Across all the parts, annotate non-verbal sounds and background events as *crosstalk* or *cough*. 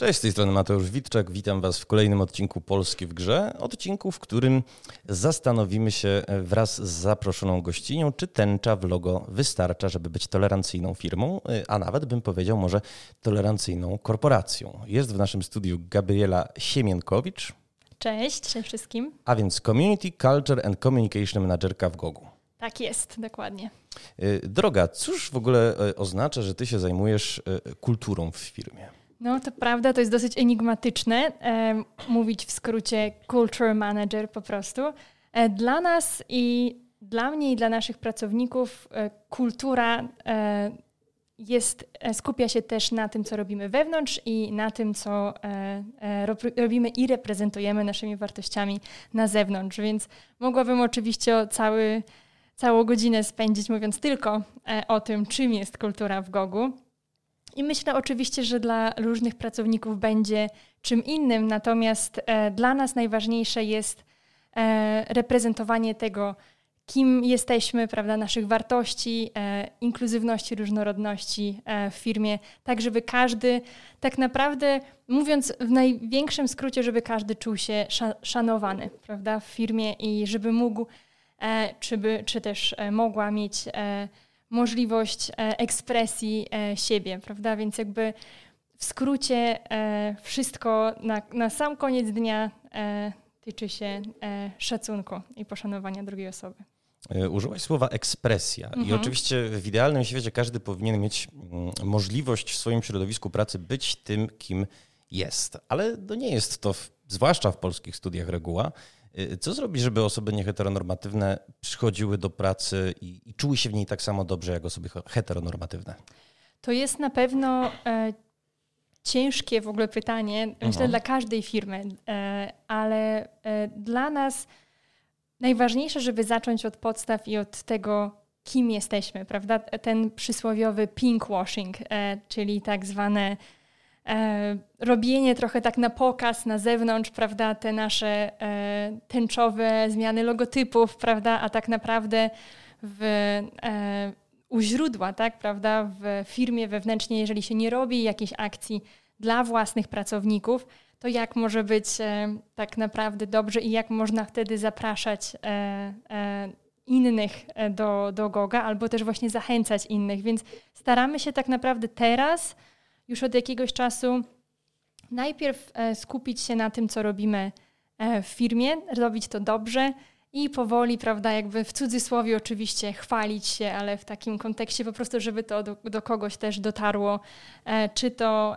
Cześć, z tej strony Mateusz Witczak. Witam Was w kolejnym odcinku Polski w Grze. Odcinku, w którym zastanowimy się wraz z zaproszoną gościnią, czy tęcza w logo wystarcza, żeby być tolerancyjną firmą, a nawet bym powiedział może tolerancyjną korporacją. Jest w naszym studiu Gabriela Siemienkowicz. Cześć, cześć wszystkim. A więc Community, Culture and Communication Managerka w Gogu. Tak jest, dokładnie. Droga, cóż w ogóle e, oznacza, że Ty się zajmujesz e, kulturą w firmie? No to prawda, to jest dosyć enigmatyczne. E, mówić w skrócie culture manager po prostu. E, dla nas i dla mnie i dla naszych pracowników e, kultura e, jest, e, skupia się też na tym, co robimy wewnątrz i na tym, co e, robimy i reprezentujemy naszymi wartościami na zewnątrz. Więc mogłabym oczywiście cały, całą godzinę spędzić mówiąc tylko o tym, czym jest kultura w Gogu. I myślę oczywiście, że dla różnych pracowników będzie czym innym, natomiast e, dla nas najważniejsze jest e, reprezentowanie tego, kim jesteśmy, prawda, naszych wartości, e, inkluzywności, różnorodności w firmie, tak żeby każdy, tak naprawdę mówiąc w największym skrócie, żeby każdy czuł się szanowany, prawda, w firmie i żeby mógł, czy, by, czy też mogła mieć możliwość e, ekspresji e, siebie, prawda? Więc jakby w skrócie e, wszystko na, na sam koniec dnia tyczy się szacunku i poszanowania drugiej osoby. Użyłaś słowa ekspresja mhm. i oczywiście w idealnym świecie każdy powinien mieć mm, możliwość w swoim środowisku pracy być tym, kim jest, ale to nie jest to, zwłaszcza w polskich studiach reguła. Y, co zrobić, żeby osoby nieheteronormatywne przychodziły do pracy i, i czuły się w niej tak samo dobrze jak osoby heteronormatywne? To jest na pewno e, ciężkie w ogóle pytanie, myślę, mhm. dla każdej firmy, e, ale e, dla nas najważniejsze, żeby zacząć od podstaw i od tego, kim jesteśmy, prawda? Ten przysłowiowy pinkwashing, e, czyli tak zwane e, robienie trochę tak na pokaz, na zewnątrz, prawda, te nasze e, tęczowe zmiany logotypów, prawda, a tak naprawdę w, e, u źródła, tak, prawda, w firmie wewnętrznie, jeżeli się nie robi jakiejś akcji dla własnych pracowników, to jak może być e, tak naprawdę dobrze i jak można wtedy zapraszać e, e, innych e, do, do Goga, albo też właśnie zachęcać innych. Więc staramy się tak naprawdę teraz już od jakiegoś czasu najpierw e, skupić się na tym, co robimy e, w firmie, robić to dobrze i powoli, prawda, jakby w cudzysłowie oczywiście chwalić się, ale w takim kontekście po prostu, żeby to do, do kogoś też dotarło, e, czy to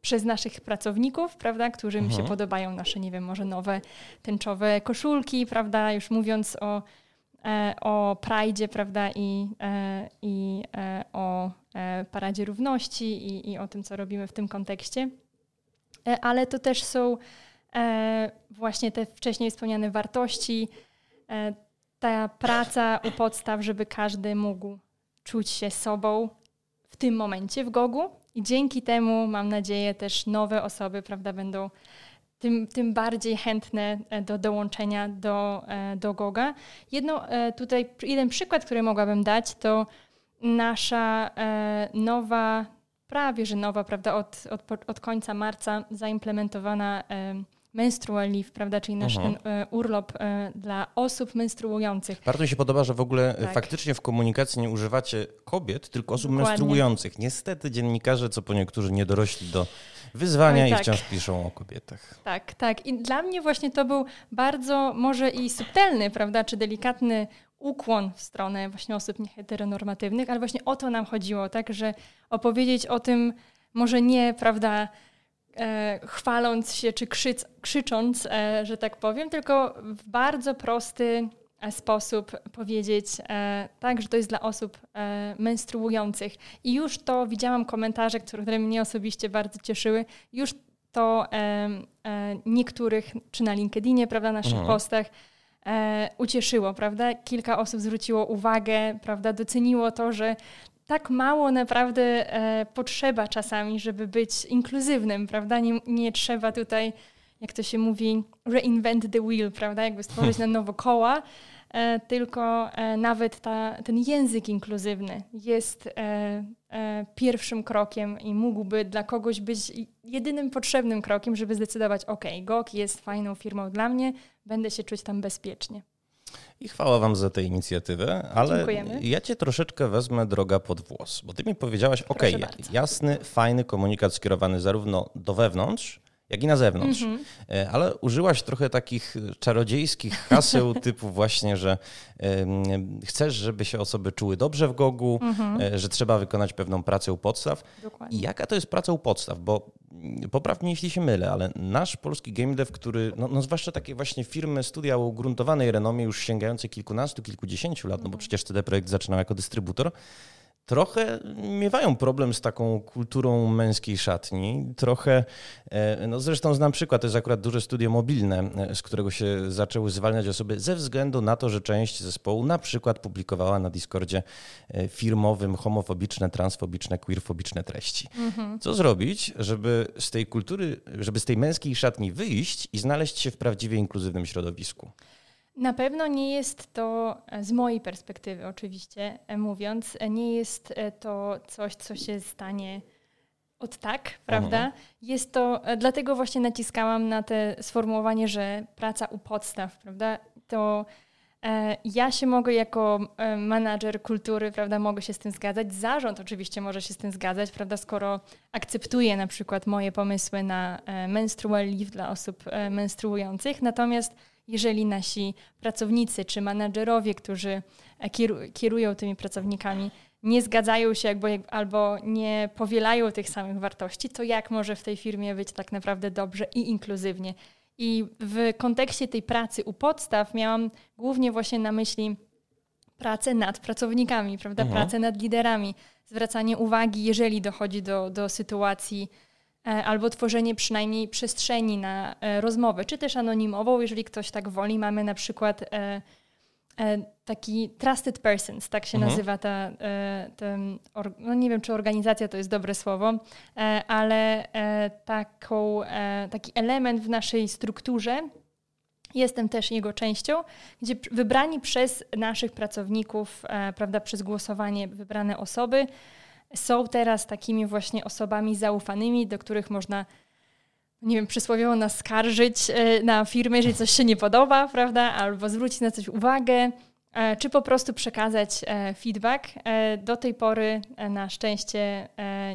przez naszych pracowników, prawda, którym mhm. się podobają nasze, nie wiem, może nowe tęczowe koszulki, prawda, już mówiąc o, o Pride, prawda, i, i o Paradzie Równości i, i o tym, co robimy w tym kontekście. E, ale to też są e, właśnie te wcześniej wspomniane wartości, ta praca u podstaw, żeby każdy mógł czuć się sobą w tym momencie w Gogu. I dzięki temu, mam nadzieję, też nowe osoby prawda, będą tym, tym bardziej chętne do dołączenia do, do Goga. Jedno, tutaj jeden przykład, który mogłabym dać, to nasza e, nowa, prawie że nowa, prawda, od, od, od końca marca zaimplementowana e, menstrual leave, prawda, czyli nasz ten, e, urlop dla osób menstruujących. Bardzo mi się podoba, że w ogóle tak. faktycznie w komunikacji nie używacie kobiet, tylko osób Dokładnie. menstruujących. Niestety dziennikarze, co po niektórzy nie dorośli do wyzwania Oj, tak. i wciąż piszą o kobietach. Tak, tak. I dla mnie właśnie to był bardzo może i subtelny, prawda, czy delikatny ukłon w stronę właśnie osób nieheteronormatywnych, ale właśnie o to nam chodziło, tak, że opowiedzieć o tym może nie, prawda, e, chwaląc się czy krzyc, krzycząc, e, że tak powiem, tylko w bardzo prosty e, sposób powiedzieć e, tak, że to jest dla osób e, menstruujących. I już to widziałam komentarze, które mnie osobiście bardzo cieszyły, już to e, niektórych, czy na LinkedInie, prawda, naszych mhm. postach, e, ucieszyło, prawda? Kilka osób zwróciło uwagę, prawda? Doceniło to, że tak mało naprawdę e, potrzeba czasami, żeby być inkluzywnym, prawda? Nie, nie trzeba tutaj, jak to się mówi, reinvent the wheel, prawda? Jakby stworzyć na nowo koła, tylko nawet ta, ten język inkluzywny jest pierwszym krokiem i mógłby dla kogoś być jedynym potrzebnym krokiem, żeby zdecydować, ok, GOG jest fajną firmą dla mnie, będę się czuć tam bezpiecznie. I chwała Wam za tę inicjatywę, ale Dziękujemy. ja Cię troszeczkę wezmę droga pod włos, bo Ty mi powiedziałaś, ok, jasny, fajny komunikat skierowany zarówno do wewnątrz, jak i na zewnątrz. Mm -hmm. Ale użyłaś trochę takich czarodziejskich *laughs* haseł typu właśnie, że chcesz, żeby się osoby czuły dobrze w Gogu, mm -hmm. że trzeba wykonać pewną pracę u podstaw. Dokładnie. I jaka to jest praca u podstaw? Bo mm, popraw mnie, jeśli się mylę, ale nasz polski game dev, który, no, no zwłaszcza takie właśnie firmy, studia o ugruntowanej renomie już sięgające kilkunastu, kilkudziesięciu lat, no bo mhm. przecież CD Projekt zaczynał jako dystrybutor, trochę miewają problem z taką kulturą męskiej szatni. Trochę, e, no zresztą znam przykład, to jest akurat duże studio mobilne, e, z którego się zaczęły zwalniać osoby ze względu na to, że część zespołu na przykład publikowała na Discordzie e, firmowym homofobiczne, transfobiczne, queerfobiczne treści. Mhm. Co zrobić, żeby z tej kultury, żeby z tej męskiej szatni wyjść i znaleźć się w prawdziwie inkluzywnym środowisku? Na pewno nie jest to, e, z mojej perspektywy oczywiście e, mówiąc, e, nie jest to coś, co się stanie od tak, prawda? Aha. Jest to, dlatego właśnie naciskałam na te sformułowanie, że praca u podstaw, prawda? To e, ja się mogę jako e, menadżer kultury, prawda, mogę się z tym zgadzać. Zarząd oczywiście może się z tym zgadzać, prawda, skoro akceptuje na przykład moje pomysły na e, menstrual leave dla osób menstruujących. Natomiast jeżeli nasi pracownicy czy menadżerowie, którzy e, kierują tymi pracownikami, nie zgadzają się jakby, albo nie powielają tych samych wartości, to jak może w tej firmie być tak naprawdę dobrze i inkluzywnie? I w kontekście tej pracy u podstaw miałam głównie właśnie na myśli pracę nad pracownikami, prawda? Mhm. Pracę nad liderami, zwracanie uwagi, jeżeli dochodzi do, do sytuacji albo tworzenie przynajmniej przestrzeni na e, rozmowę, czy też anonimową, jeżeli ktoś tak woli. Mamy na przykład e, taki trusted persons, tak się mhm. nazywa ta, ten, no nie wiem czy organizacja to jest dobre słowo, ale taką, taki element w naszej strukturze, jestem też jego częścią, gdzie wybrani przez naszych pracowników, prawda, przez głosowanie wybrane osoby, są teraz takimi właśnie osobami zaufanymi, do których można nie wiem, przysłowiowo naskarżyć e, na firmę, jeżeli coś się nie podoba, prawda, albo zwrócić na coś uwagę, e, czy po prostu przekazać e, feedback. Do tej pory na szczęście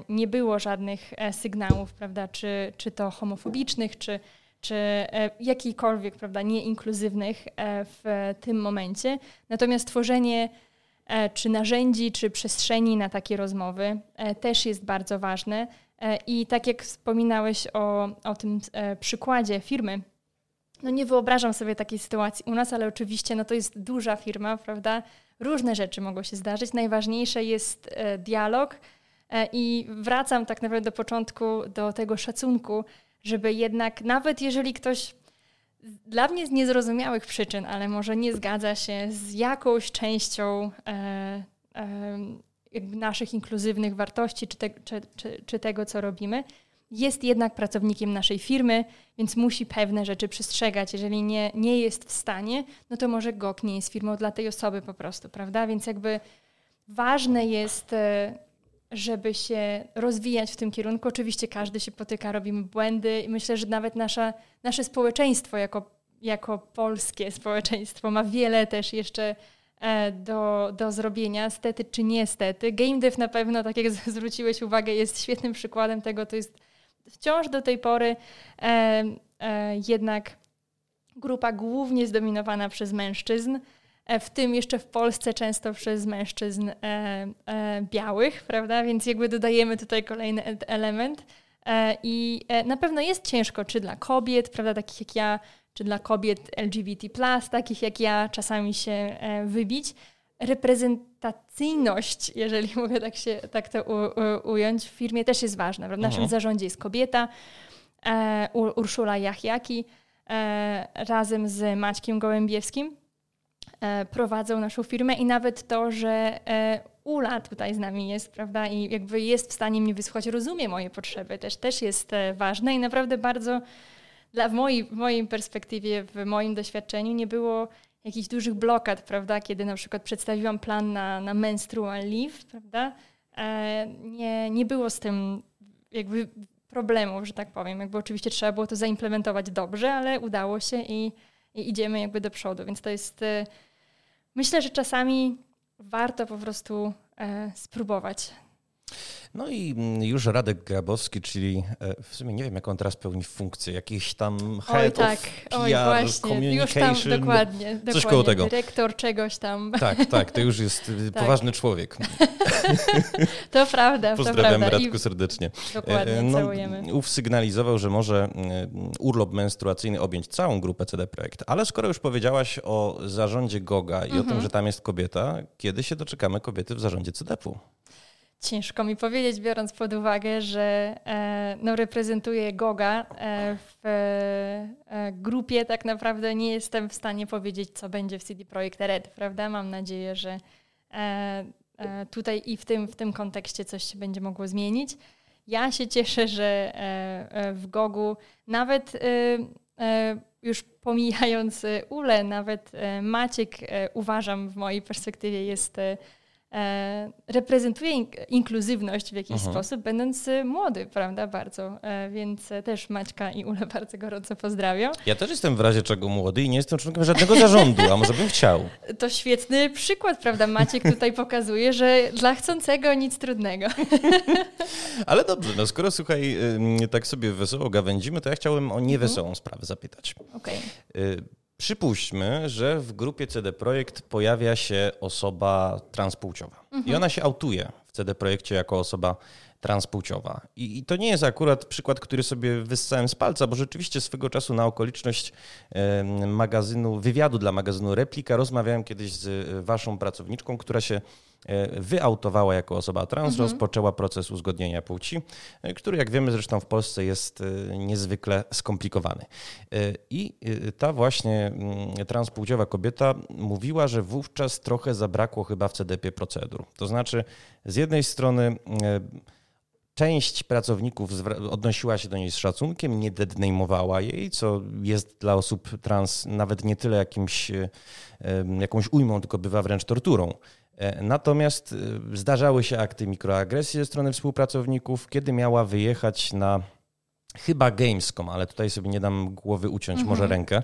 nie było żadnych sygnałów, prawda, czy, czy to homofobicznych, czy, czy jakichkolwiek, prawda, nieinkluzywnych w tym momencie. Natomiast tworzenie czy narzędzi, czy przestrzeni na takie rozmowy e, też jest bardzo ważne. E, I tak jak wspominałeś o, o tym przykładzie firmy, no nie wyobrażam sobie takiej sytuacji u nas, ale oczywiście no to jest duża firma, prawda? Różne rzeczy mogą się zdarzyć. Najważniejsze jest dialog i wracam tak naprawdę do początku, do tego szacunku, żeby jednak nawet jeżeli ktoś dla mnie z niezrozumiałych przyczyn, ale może nie zgadza się z jakąś częścią e, e, naszych inkluzywnych wartości czy, te, czy, czy, czy, tego, co robimy, jest jednak pracownikiem naszej firmy, więc musi pewne rzeczy przestrzegać. Jeżeli nie, nie jest w stanie, no to może GOK nie jest firmą dla tej osoby po prostu, prawda? Więc jakby ważne jest e, żeby się rozwijać w tym kierunku. Oczywiście każdy się potyka, robimy błędy i myślę, że nawet nasza, nasze społeczeństwo jako, jako polskie społeczeństwo ma wiele też jeszcze e, do, do zrobienia, stety czy niestety. Game dev na pewno, tak jak *laughs* zwróciłeś uwagę, jest świetnym przykładem tego. To jest wciąż do tej pory e, e, jednak grupa głównie zdominowana przez mężczyzn. E, w tym jeszcze w Polsce często przez mężczyzn e, e, białych, prawda? Więc jakby dodajemy tutaj kolejny element. I na pewno jest ciężko, czy dla kobiet, prawda, takich jak ja, czy dla kobiet LGBT, takich jak ja, czasami się wybić. Reprezentacyjność, jeżeli *laughs* mogę tak, się, tak to u, u, ująć, w firmie też jest ważna. W naszym mhm. zarządzie jest kobieta, Urszula Jachjaki, razem z Maćkiem Gołębiewskim prowadzą naszą firmę i nawet to, że e, Ula tutaj z nami jest, prawda, i jakby jest w stanie mnie wysłuchać, rozumie moje potrzeby, też, też jest e, ważne i naprawdę bardzo dla, w, mojej, w mojej perspektywie, w moim doświadczeniu nie było jakichś dużych blokad, prawda, kiedy na przykład przedstawiłam plan na, na menstrual leave, prawda, e, nie, nie było z tym jakby problemów, że tak powiem. Jakby oczywiście trzeba było to zaimplementować dobrze, ale udało się i, i idziemy jakby do przodu, więc to jest e, myślę, że czasami warto po prostu e, spróbować. No i mm, już Radek Grabowski, czyli e, w sumie nie wiem, jaką on teraz pełni funkcję, jakiś tam head Oj, tak. PR, Oj, właśnie. Już tam dokładnie, coś dokładnie. koło tego. Dyrektor czegoś tam. Tak, tak, to już jest y, *laughs* tak. poważny człowiek. *laughs* to prawda, Pozdrawiam to prawda. Radku serdecznie. Dokładnie, e, no, całujemy. Ów sygnalizował, że może y, urlop menstruacyjny objąć całą grupę CD Projekt, ale skoro już powiedziałaś o zarządzie GOGA i mhm. o tym, mhm. że tam jest kobieta, kiedy się doczekamy kobiety w zarządzie CDP-u? Ciężko mi powiedzieć, biorąc pod uwagę, że e, no, reprezentuję Goga e, w e, grupie. Tak naprawdę nie jestem w stanie powiedzieć, co będzie w CD Projekt Red, prawda? Mam nadzieję, że e, e, tutaj i w tym, w tym kontekście coś się będzie mogło zmienić. Ja się cieszę, że e, w Gogu nawet już pomijając Ule, nawet Maciek uważam w mojej perspektywie jest reprezentuje inkluzywność w jakiś Aha. Mhm. sposób, będąc e, młody, prawda, bardzo. E, więc też Maćka i Ule *laughs* bardzo gorąco pozdrawiam. Ja też jestem w razie czego młody i nie jestem członkiem żadnego zarządu, a może bym chciał. *laughs* To świetny przykład, prawda? Maciek tutaj pokazuje, że dla chcącego nic trudnego. *laughs* Ale dobrze, no skoro słuchaj, tak sobie wesoło gawędzimy, to ja chciałem o niewesołą mhm. sprawę zapytać. Okej. Okay. Przypuśćmy, że w grupie CD Projekt pojawia się osoba transpłciowa mhm. i ona się autuje w CD Projekcie jako osoba transpłciowa. I, I, to nie jest akurat przykład, który sobie wyssałem z palca, bo rzeczywiście swego czasu na okoliczność magazynu, wywiadu dla magazynu Replika rozmawiałem kiedyś z waszą pracowniczką, która się E, wyautowała jako osoba trans, mhm. rozpoczęła proces uzgodnienia płci, e, który jak wiemy zresztą w Polsce jest e, niezwykle skomplikowany. I ta właśnie mm, transpłciowa kobieta mówiła, że wówczas trochę zabrakło chyba w CDP procedur. To znaczy z jednej strony część pracowników odnosiła się do niej z szacunkiem, nie deadname'owała jej, co jest dla osób trans nawet nie tyle jakimś, jakąś ujmą, tylko bywa wręcz torturą. E, natomiast e, zdarzały się akty mikroagresji ze strony współpracowników, kiedy miała wyjechać na chyba Gamescom, ale tutaj sobie nie dam głowy uciąć, mhm. może rękę,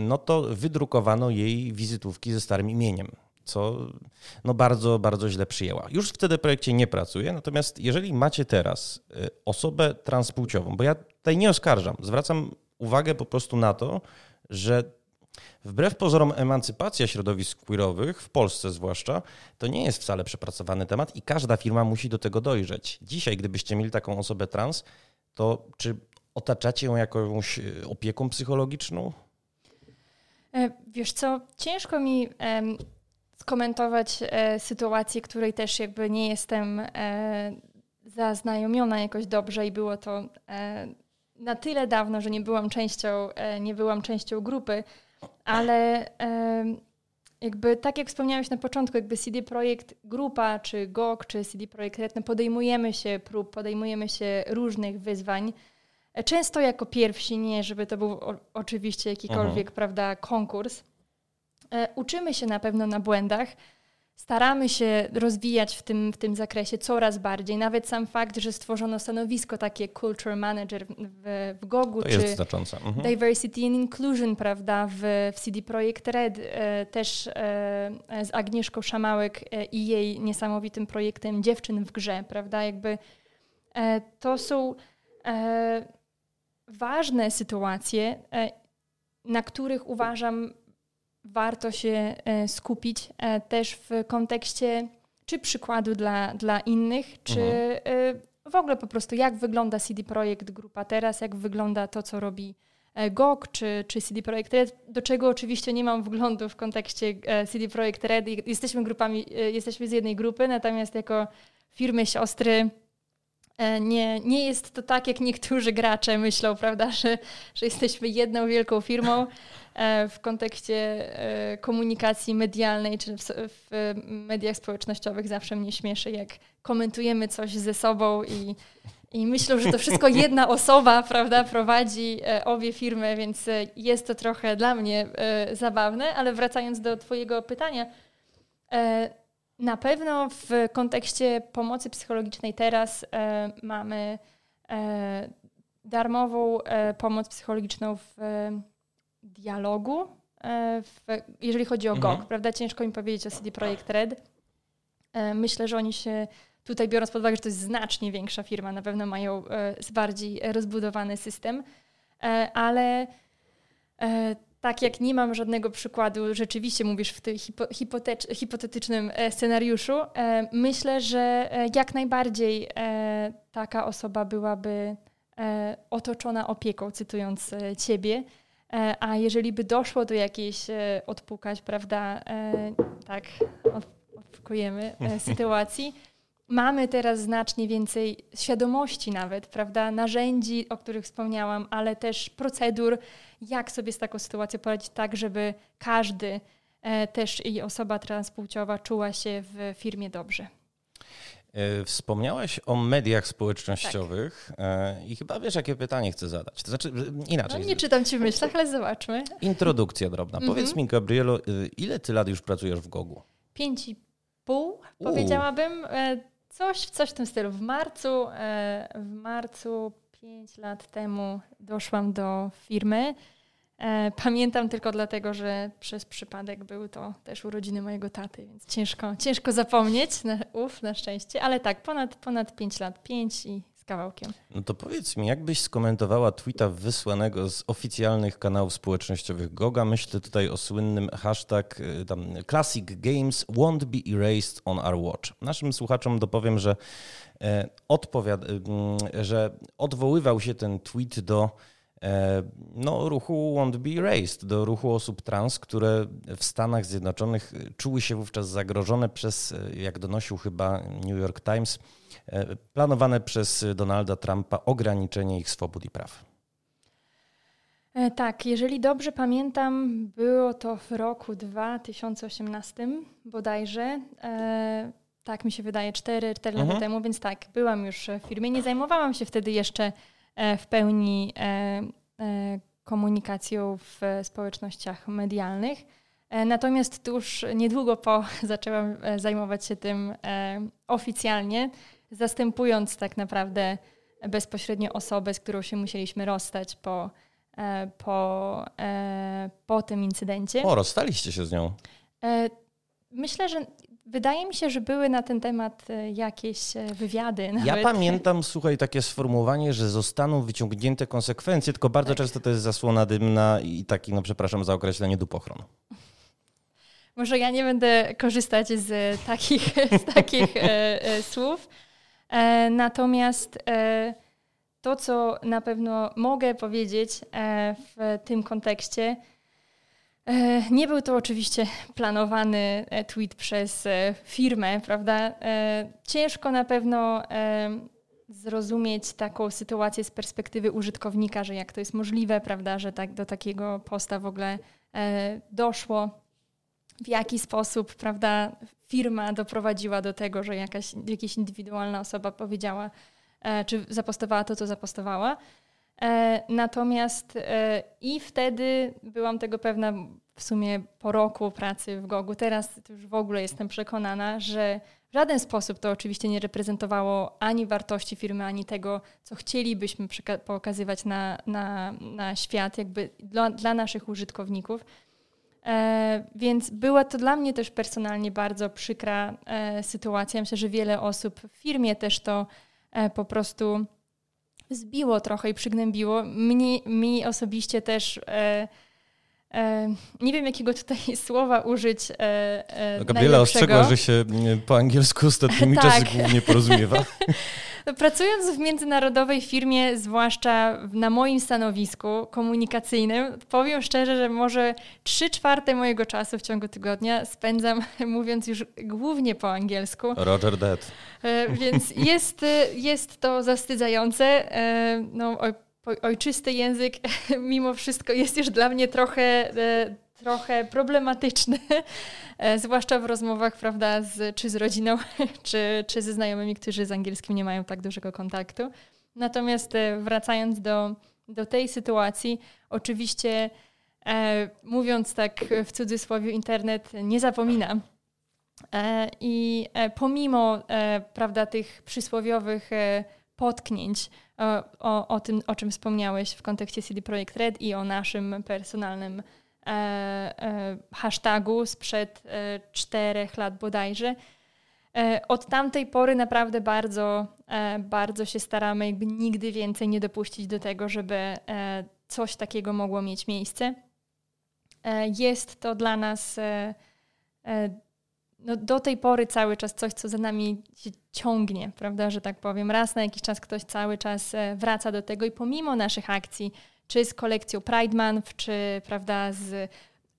no to wydrukowano jej wizytówki ze starym imieniem co no bardzo, bardzo źle przyjęła. Już w CD Projekcie nie pracuje, natomiast jeżeli macie teraz e, osobę transpłciową, bo ja tutaj nie oskarżam, zwracam uwagę po prostu na to, że Wbrew pozorom emancypacja środowisk queerowych, w Polsce zwłaszcza, to nie jest wcale przepracowany temat i każda firma musi do tego dojrzeć. Dzisiaj, gdybyście mieli taką osobę trans, to czy otaczacie ją jakąś e, opieką psychologiczną? E, wiesz co, ciężko mi skomentować e, sytuację, której też jakby nie jestem e, zaznajomiona jakoś dobrze i było to e, na tyle dawno, że nie byłam częścią, e, nie byłam częścią grupy, ale jakby tak jak wspomniałeś na początku, jakby CD Projekt Grupa, czy GOG, czy CD Projekt Red, no podejmujemy się prób, podejmujemy się różnych wyzwań. Często jako pierwsi, nie żeby to był o, oczywiście jakikolwiek, mhm. prawda, konkurs. E, uczymy się na pewno na błędach, staramy się rozwijać w tym, w tym zakresie coraz bardziej. Nawet sam fakt, że stworzono stanowisko takie Culture Manager w, w Gogu, to czy mhm. Diversity and Inclusion, prawda, w, w CD Projekt Red, e, też e, z Agnieszką Szamałek e, i jej niesamowitym projektem Dziewczyn w grze, prawda, jakby e, to są e, ważne sytuacje, e, na których uważam warto się e, skupić e, też w kontekście czy przykładu dla, dla innych, czy mhm. E, w ogóle po prostu jak wygląda CD Projekt Grupa teraz, jak wygląda to, co robi GOG czy, czy CD Projekt Red, do czego oczywiście nie mam wglądu w kontekście CD Projekt Red. Jesteśmy grupami, jesteśmy z jednej grupy, natomiast jako firmy siostry nie, nie jest to tak, jak niektórzy gracze myślą, prawda, że, że jesteśmy jedną wielką firmą. E, w kontekście e, komunikacji medialnej czy w mediach społecznościowych zawsze mnie śmieszy, jak komentujemy coś ze sobą i, i myślą, że to wszystko *laughs* jedna osoba, prawda, prowadzi obie firmy, więc jest to trochę dla mnie zabawne, ale wracając do Twojego pytania, na pewno w kontekście pomocy psychologicznej teraz mamy darmową pomoc psychologiczną w dialogu, w, jeżeli chodzi o mhm. GOG, prawda? Ciężko mi powiedzieć o CD Projekt Red. Myślę, że oni się tutaj biorąc pod uwagę, że to jest znacznie większa firma, na pewno mają e, bardziej rozbudowany system, e, ale e, tak jak nie mam żadnego przykładu, rzeczywiście mówisz w tym hipotetycznym scenariuszu, myślę, że jak najbardziej taka osoba byłaby otoczona opieką, cytując ciebie. A jeżeli by doszło do jakiejś odpukać, prawda, tak, odpukujemy *laughs* sytuacji, mamy teraz znacznie więcej świadomości nawet, prawda, narzędzi, o których wspomniałam, ale też procedur, jak sobie z taką sytuacją poradzić tak, żeby każdy, e, też i osoba transpłciowa czuła się w firmie dobrze. E, wspomniałaś o mediach społecznościowych tak. i chyba wiesz, jakie pytanie chcę zadać. To znaczy, inaczej. No, nie czytam ci w myślach, ale zobaczmy. Introdukcja drobna. Mm -hmm. Powiedz mi, Gabrielo, ile ty lat już pracujesz w Gogu? Pięć i pół, powiedziałabym. Coś, coś w tym stylu. W marcu, e, w marcu 5 lat temu doszłam do firmy. E, pamiętam tylko dlatego, że przez przypadek były to też urodziny mojego taty, więc ciężko, ciężko zapomnieć, uf, na szczęście, ale tak, ponad, ponad 5 lat, 5 i kawałkiem. No to powiedz mi, jakbyś skomentowała tweeta wysłanego z oficjalnych kanałów społecznościowych Goga? Myślę tutaj o słynnym hashtag y, tam, Classic Games won't be erased on our watch. Naszym słuchaczom dopowiem, że, e, y, że odwoływał się ten tweet do no, ruchu Won't Be Erased, do ruchu osób trans, które w Stanach Zjednoczonych czuły się wówczas zagrożone przez, e, jak donosił chyba New York Times, E, planowane przez Donalda Trumpa ograniczenie ich swobód i praw. E, tak, jeżeli dobrze pamiętam, było to w roku 2018 bodajże. E, tak mi się wydaje, 4, 4 mhm. lata temu, więc tak, byłam już w firmie. Nie zajmowałam się wtedy jeszcze w pełni komunikacją w społecznościach medialnych. Natomiast tuż niedługo po *laughs* zaczęłam zajmować się tym oficjalnie zastępując tak naprawdę bezpośrednio osobę, z którą się musieliśmy rozstać po, e, po, e, po tym incydencie. O, rozstaliście się z nią. E, myślę, że Wydaje mi się, że były na ten temat jakieś wywiady. Nawet. Ja pamiętam, słuchaj, takie sformułowanie, że zostaną wyciągnięte konsekwencje, tylko bardzo tak. często to jest zasłona dymna i taki, no przepraszam za określenie, dupochron. Może ja nie będę korzystać z takich, z takich e, e, słów, E, natomiast e, to, co na pewno mogę powiedzieć e, w tym kontekście, nie był to oczywiście planowany tweet przez firmę, prawda? Ciężko na pewno zrozumieć taką sytuację z perspektywy użytkownika, że jak to jest możliwe, prawda, że tak do takiego posta w ogóle doszło w jaki sposób prawda, firma doprowadziła do tego, że jakaś, jakaś indywidualna osoba powiedziała, e, czy zapostowała to, co zapostowała. E, natomiast e, i wtedy byłam tego pewna w sumie po roku pracy w Gogu. Teraz już w ogóle jestem przekonana, że w żaden sposób to oczywiście nie reprezentowało ani wartości firmy, ani tego, co chcielibyśmy pokazywać na, na, na świat, jakby dla, dla naszych użytkowników. E, więc była to dla mnie też personalnie bardzo przykra e, sytuacja. Myślę, że wiele osób w firmie też to e, po prostu zbiło trochę i przygnębiło. Mnie, mi osobiście też nie wiem, jakiego tutaj *laughs* słowa użyć. No, Gabriela ostrzegła, że się po angielsku ostatnimi *laughs* tak. czasy głównie porozumiewa. *laughs* Pracując w międzynarodowej firmie, zwłaszcza na moim stanowisku komunikacyjnym, powiem szczerze, że może trzy czwarte mojego czasu w ciągu tygodnia spędzam mówiąc już głównie po angielsku. Roger Dead. E, więc jest, jest to zawstydzające. E, no, ojczysty język *laughs* mimo wszystko jest już dla mnie trochę e, trochę problematyczny, e, *laughs* zwłaszcza w rozmowach, prawda, z, czy z rodziną, *laughs* czy, czy ze znajomymi, którzy z angielskim nie mają tak dużego kontaktu. Natomiast wracając do, do tej sytuacji, oczywiście e, mówiąc tak w cudzysłowie, internet nie zapomina. E, I e, pomimo prawda, tych przysłowiowych potknięć o, o tym, o czym wspomniałeś w kontekście CD Projekt Red i o naszym personalnym e, e, hashtagu sprzed e, czterech lat bodajże. E, od tamtej pory naprawdę bardzo, e, bardzo się staramy, jakby nigdy więcej nie dopuścić do tego, żeby e, coś takiego mogło mieć miejsce. Jest to dla nas no, do tej pory cały czas coś, co za nami się ciągnie, prawda, że tak powiem. Raz na jakiś czas ktoś cały czas e, wraca do tego i pomimo naszych akcji, czy z kolekcją Pride Month, czy prawda, z,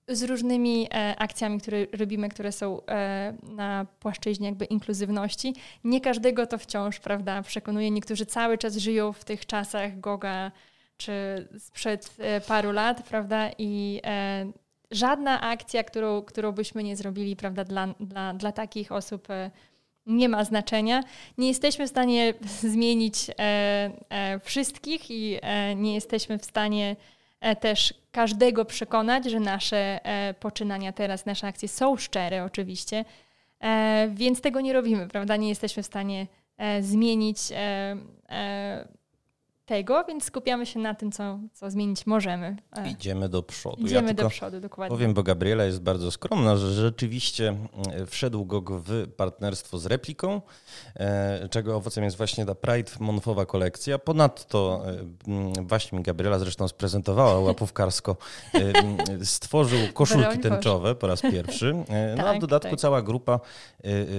z różnymi e, akcjami, które robimy, które są e, na płaszczyźnie jakby inkluzywności, nie każdego to wciąż, prawda, przekonuje. Niektórzy cały czas żyją w tych czasach Goga czy sprzed e, paru lat, prawda, i e, żadna akcja, którą, którą byśmy nie zrobili prawda, dla, dla, dla takich osób e, nie ma znaczenia. Nie jesteśmy w stanie *laughs* zmienić e, e, wszystkich i nie jesteśmy w stanie też każdego przekonać, że nasze poczynania teraz, nasze akcje są szczere oczywiście, więc tego nie robimy, prawda? Nie jesteśmy w stanie zmienić tego, więc skupiamy się na tym, co, co zmienić możemy. E, Idziemy do przodu. Idziemy ja do przodu, dokładnie. Powiem, bo Gabriela jest bardzo skromna, że rzeczywiście mm, wszedł GOG w partnerstwo z Repliką, e, czego owocem jest właśnie ta Pride Monfowa kolekcja. Ponadto e, mm, właśnie mi Gabriela zresztą sprezentowała *laughs* łapówkarsko, mm, stworzył koszulki tęczowe po raz pierwszy. No a w tak, dodatku tak. cała grupa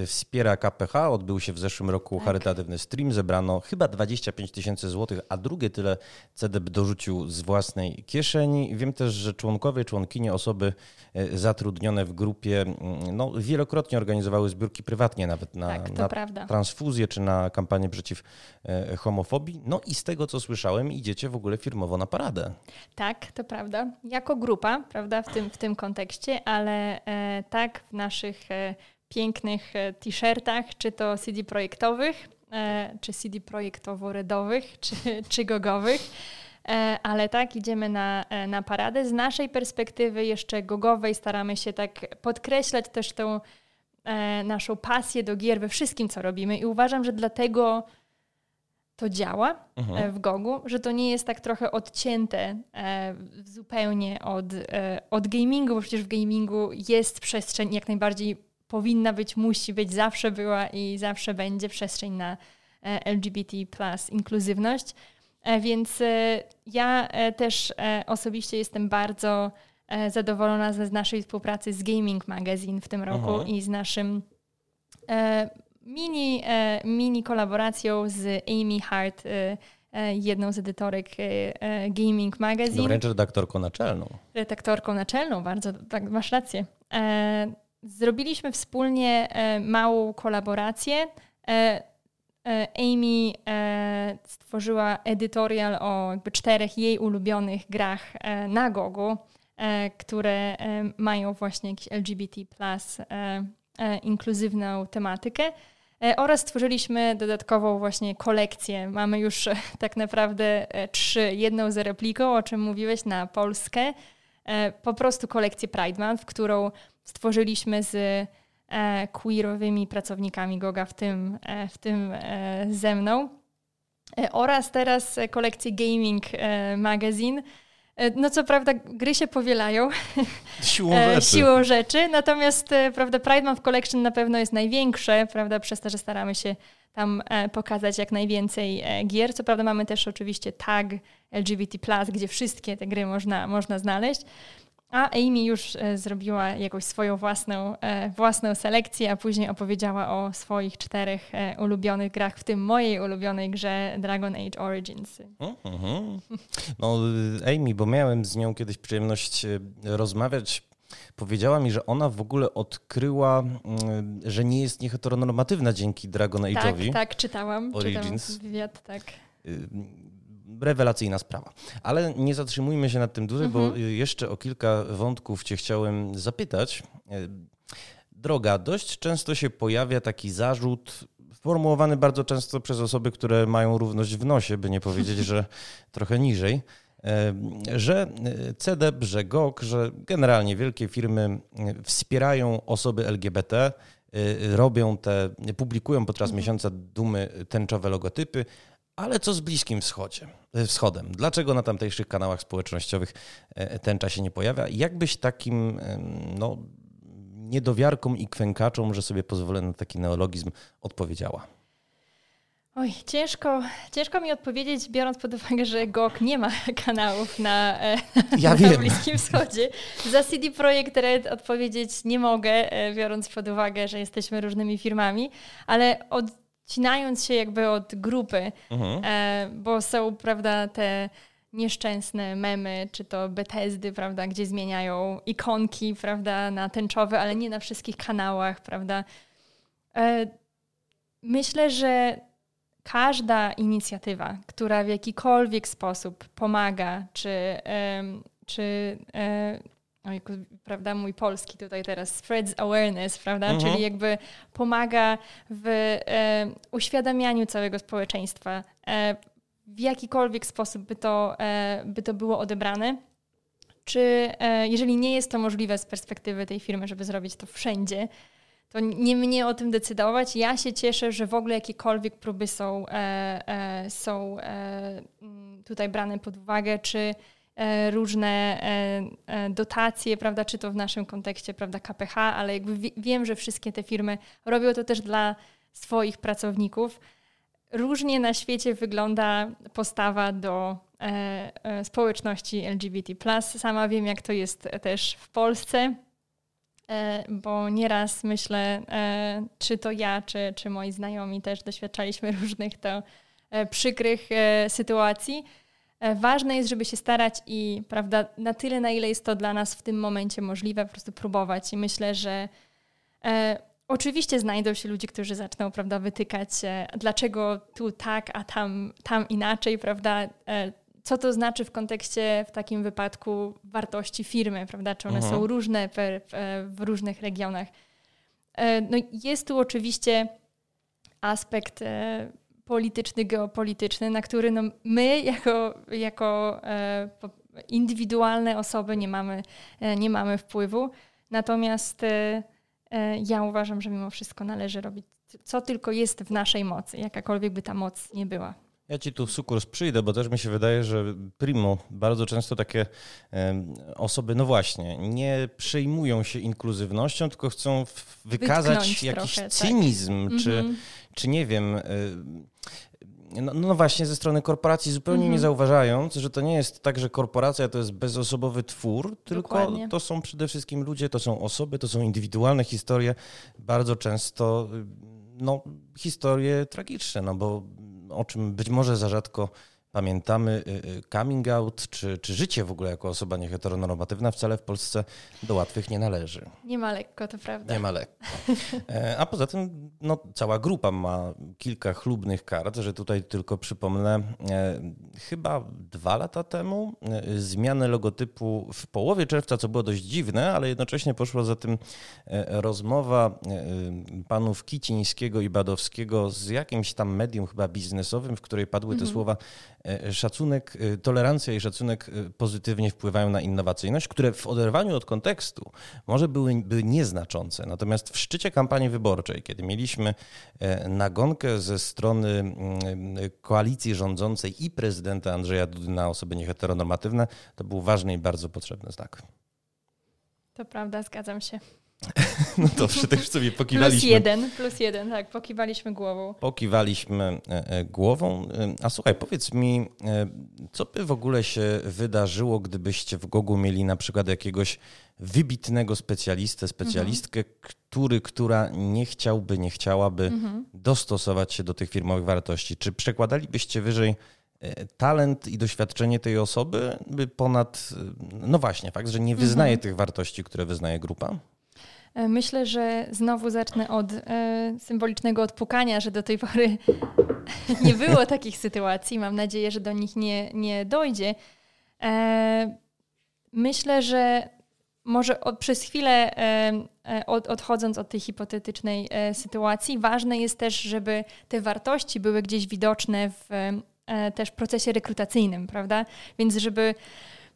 wspiera KPH. Odbył się w zeszłym roku tak. charytatywny stream. Zebrano chyba 25 tysięcy złotych, a drugie tyle CDB dorzucił z własnej kieszeni. Wiem też, że członkowie, członkinie, osoby e, zatrudnione w grupie mm, no, wielokrotnie organizowały zbiórki prywatnie, nawet na, tak, na transfuzję czy na kampanię przeciw e, homofobii. No i z tego, co słyszałem, idziecie w ogóle firmowo na paradę. Tak, to prawda. Jako grupa, prawda, w tym, w tym kontekście, ale e, tak w naszych e, pięknych e, t-shirtach, czy to CD projektowych, czy CD projektowo-redowych, *laughs* czy, czy gogowych. E, ale tak, idziemy na, e, na paradę. Z naszej perspektywy jeszcze gogowej staramy się tak podkreślać też tą naszą pasję do gier we wszystkim, co robimy i uważam, że dlatego to działa mhm. w Gogu, że to nie jest tak trochę odcięte zupełnie od, od gamingu, bo przecież w gamingu jest przestrzeń jak najbardziej powinna być, musi być, zawsze była i zawsze będzie przestrzeń na e, LGBT, inkluzywność. E, więc e, ja też osobiście jestem bardzo zadowolona ze z naszej współpracy z Gaming Magazine w tym roku Aha. i z naszym mini, mini kolaboracją z Amy Hart, jedną z edytorek Gaming Magazine. No wręcz redaktorką naczelną. Redaktorką naczelną, bardzo, tak, masz rację. Zrobiliśmy wspólnie e, małą kolaborację. E, e, Amy stworzyła edytorial o jakby czterech jej ulubionych grach na Gogu, które mają właśnie jakiś LGBT, inkluzywną tematykę. Oraz stworzyliśmy dodatkową właśnie kolekcję. Mamy już *laughs* tak naprawdę trzy. Jedną z repliką, o czym mówiłeś, na Polskę. Po prostu kolekcję Pride Month, którą stworzyliśmy z e, queerowymi pracownikami Goga, w tym, e, w tym e, ze mną. Oraz teraz kolekcję Gaming Magazine. No co prawda gry się powielają *laughs* siłą rzeczy, siłą rzeczy natomiast prawda, Pride Month Collection na pewno jest największe, prawda, przez to, że staramy się tam pokazać jak najwięcej gier. Co prawda mamy też oczywiście tag LGBT+, gdzie wszystkie te gry można, można znaleźć. A Amy już e, zrobiła jakąś swoją własną, e, własną selekcję, a później opowiedziała o swoich czterech e, ulubionych grach, w tym mojej ulubionej grze Dragon Age Origins. Mm-hmm. No, Amy, bo miałem z nią kiedyś przyjemność rozmawiać powiedziała mi, że ona w ogóle odkryła, mm, że nie jest nieheteronormatywna dzięki Dragon Age'owi. Tak, tak, czytałam. Origins. Czytałam wywiad, tak. Y, rewelacyjna sprawa. Ale nie zatrzymujmy się nad tym dłużej, mhm. bo jeszcze o kilka wątków Cię chciałem zapytać. Droga, dość często się pojawia taki zarzut formułowany bardzo często przez osoby, które mają równość w nosie, by nie powiedzieć, *laughs* że trochę niżej że CDEP, że GOG, że generalnie wielkie firmy wspierają osoby LGBT, robią te, publikują podczas mhm. miesiąca dumy tęczowe logotypy, ale co z Bliskim Wschodzie, Wschodem? Dlaczego na tamtejszych kanałach społecznościowych e, tęcza się nie pojawia? Jakbyś takim no, niedowiarkom i kwękaczom, że sobie pozwolę na taki neologizm, odpowiedziała? Oj, ciężko, ciężko mi odpowiedzieć, biorąc pod uwagę, że GOG nie ma *laughs* kanałów na, e, ja na Bliskim Wschodzie. Za CD Projekt Red odpowiedzieć nie mogę, e, biorąc pod uwagę, że jesteśmy różnymi firmami, ale odcinając się jakby od grupy, mhm. E, bo są, prawda, te nieszczęsne memy, czy to Bethesdy, prawda, gdzie zmieniają ikonki, prawda, na tęczowe, ale nie na wszystkich kanałach, prawda. Myślę, że każda inicjatywa, która w jakikolwiek sposób pomaga, czy, czy e, ojku, prawda, mój polski tutaj teraz, spreads awareness, prawda, mhm. czyli jakby pomaga w e, uświadamianiu całego społeczeństwa, e, w jakikolwiek sposób by to, by to było odebrane, czy jeżeli nie jest to możliwe z perspektywy tej firmy, żeby zrobić to wszędzie, to nie mnie o tym decydować. Ja się cieszę, że w ogóle jakiekolwiek próby są, e, e, są e, mm, tutaj brane pod uwagę, czy różne dotacje, prawda, czy to w naszym kontekście, prawda, KPH, ale jakby wiem, że wszystkie te firmy robią to też dla swoich pracowników. Różnie na świecie wygląda postawa do społeczności LGBT. Sama wiem, jak to jest też w Polsce. E, bo nieraz myślę, e, czy to ja, czy, czy moi znajomi też doświadczaliśmy *laughs* różnych to e, przykrych sytuacji. Ważne jest, żeby się starać i prawda, na tyle, na ile jest to dla nas w tym momencie możliwe, po prostu próbować. I myślę, że e, oczywiście znajdą się ludzie, którzy zaczną prawda, wytykać, e, dlaczego tu tak, a tam, tam inaczej, prawda. E, co to znaczy w kontekście w takim wypadku wartości firmy, prawda? Czy one mhm. są różne w, w różnych regionach. E, no jest tu oczywiście aspekt e, polityczny, geopolityczny, na który no my jako, jako e, indywidualne osoby nie mamy, nie mamy wpływu. Natomiast ja uważam, że mimo wszystko należy robić co tylko jest w naszej mocy, jakakolwiek by ta moc nie była. Ja ci tu sukurs przyjdę, bo też mi się wydaje, że primo, bardzo często takie osoby, no właśnie, nie przejmują się inkluzywnością, tylko chcą wykazać jakiś trochę, tak. cynizm, tak. czy, mm -hmm. czy nie wiem. No, no, właśnie ze strony korporacji zupełnie mm -hmm. nie zauważając, że to nie jest tak, że korporacja to jest bezosobowy twór, tylko Dokładnie. to są przede wszystkim ludzie, to są osoby, to są indywidualne historie, bardzo często no, historie tragiczne, no bo o czym być może za rzadko pamiętamy, y, y, coming out czy, czy życie w ogóle jako osoba nieheteronormatywna wcale w Polsce do łatwych nie należy. Nie ma lekko, to prawda. Nie ma lekko. E, a poza tym no, cała grupa ma kilka chlubnych kart, że tutaj tylko przypomnę, e, chyba dwa lata temu e, zmianę logotypu w połowie czerwca, co było dość dziwne, ale jednocześnie poszła za tym rozmowa panów Kicińskiego i Badowskiego z jakimś tam medium chyba biznesowym, w której padły te mhm. słowa szacunek, e, tolerancja i szacunek e, pozytywnie wpływają na innowacyjność, które w oderwaniu od kontekstu może były, były nieznaczące. Natomiast w szczycie kampanii wyborczej, kiedy mieliśmy nagonkę ze strony mm, koalicji rządzącej i prezydenta Andrzeja Dudy na osoby nieheteronormatywne, to był ważny i bardzo potrzebny znak. To prawda, zgadzam się. *laughs* No dobrze, to już sobie pokiwaliśmy. Plus jeden, plus jeden, tak, pokiwaliśmy głową. Pokiwaliśmy e, e, głową. E, a słuchaj, powiedz mi, co by w ogóle się wydarzyło, gdybyście w Gogu mieli na przykład jakiegoś wybitnego specjalistę, specjalistkę, mhm. który, która nie chciałby, nie chciałaby mhm. dostosować się do tych firmowych wartości? Czy przekładalibyście wyżej talent i doświadczenie tej osoby by ponad, no właśnie, fakt, że nie wyznaje mhm. tych wartości, które wyznaje grupa? E, myślę, że znowu zacznę od e, symbolicznego odpukania, że do tej pory *laughs* nie było takich sytuacji. Mam nadzieję, że do nich nie, nie dojdzie. E, myślę, że może od, przez chwilę e, od, odchodząc od tej hipotetycznej e, sytuacji, ważne jest też, żeby te wartości były gdzieś widoczne w e, też procesie rekrutacyjnym, prawda? Więc żeby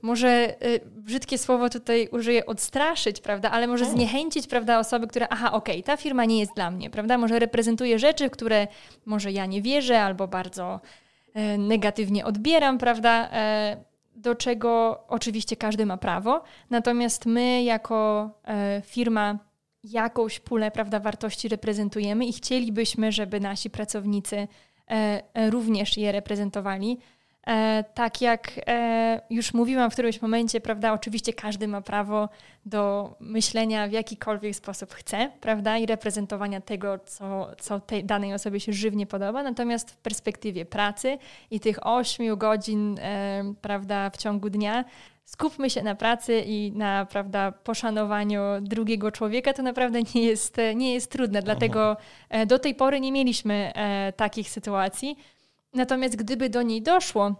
może brzydkie słowo tutaj użyję odstraszyć, prawda, ale może zniechęcić, prawda, osoby, które aha, okej, okay, ta firma nie jest dla mnie, prawda, może reprezentuje rzeczy, które może ja nie wierzę albo bardzo negatywnie odbieram, prawda, do czego oczywiście każdy ma prawo, natomiast my jako e, firma jakąś pulę prawda, wartości reprezentujemy i chcielibyśmy, żeby nasi pracownicy e, e, również je reprezentowali. E, tak jak e, już mówiłam w którymś momencie, prawda, oczywiście każdy ma prawo do myślenia w jakikolwiek sposób chce, prawda, i reprezentowania tego, co, co tej danej osobie się żywnie podoba, natomiast w perspektywie pracy i tych 8 godzin, e, prawda, w ciągu dnia, skupmy się na pracy i na prawda, poszanowaniu drugiego człowieka, to naprawdę nie jest, nie jest trudne. Dlatego do tej pory nie mieliśmy takich sytuacji. Natomiast gdyby do niej doszło,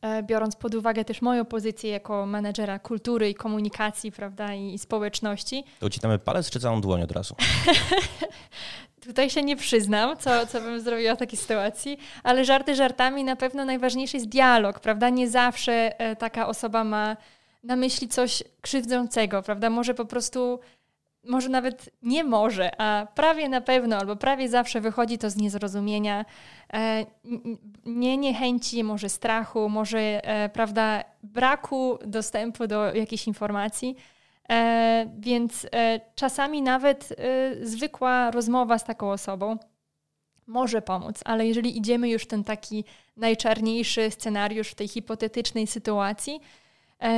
e, biorąc pod uwagę też moją pozycję jako menedżera kultury i komunikacji, prawda, i, społeczności. To ucinamy palec czy całą dłoń od razu? *laughs* Tutaj się nie przyznam, co, co bym zrobiła w takiej sytuacji, ale żarty żartami, na pewno najważniejszy jest dialog, prawda? Nie zawsze e, taka osoba ma na myśli coś krzywdzącego, prawda? Może po prostu może nawet nie może, a prawie na pewno albo prawie zawsze wychodzi to z niezrozumienia, e, nie niechęci, może strachu, może e, prawda, braku dostępu do jakichś informacji. E, więc czasami nawet zwykła rozmowa z taką osobą może pomóc, ale jeżeli idziemy już w ten taki najczarniejszy scenariusz w tej hipotetycznej sytuacji,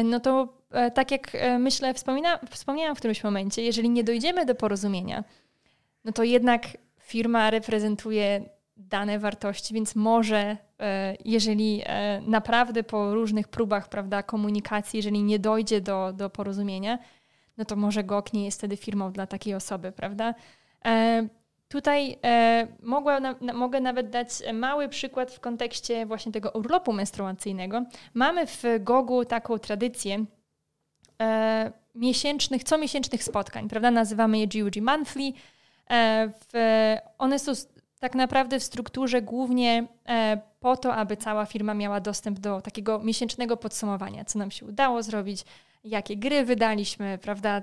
no to E, tak jak e, myślę, wspomina, wspomniałam w którymś momencie, jeżeli nie dojdziemy do porozumienia, no to jednak firma reprezentuje dane wartości, więc może, e, jeżeli naprawdę po różnych próbach prawda, komunikacji, jeżeli nie dojdzie do, do porozumienia, no to może GOK nie jest wtedy firmą dla takiej osoby, prawda? Tutaj mogła, mogę nawet dać mały przykład w kontekście właśnie tego urlopu menstruacyjnego. Mamy w GOGu taką tradycję, e, miesięcznych, comiesięcznych spotkań, prawda? Nazywamy je GUG Monthly. E, w, one są tak naprawdę w strukturze głównie e, po to, aby cała firma miała dostęp do takiego miesięcznego podsumowania, co nam się udało zrobić, jakie gry wydaliśmy, prawda?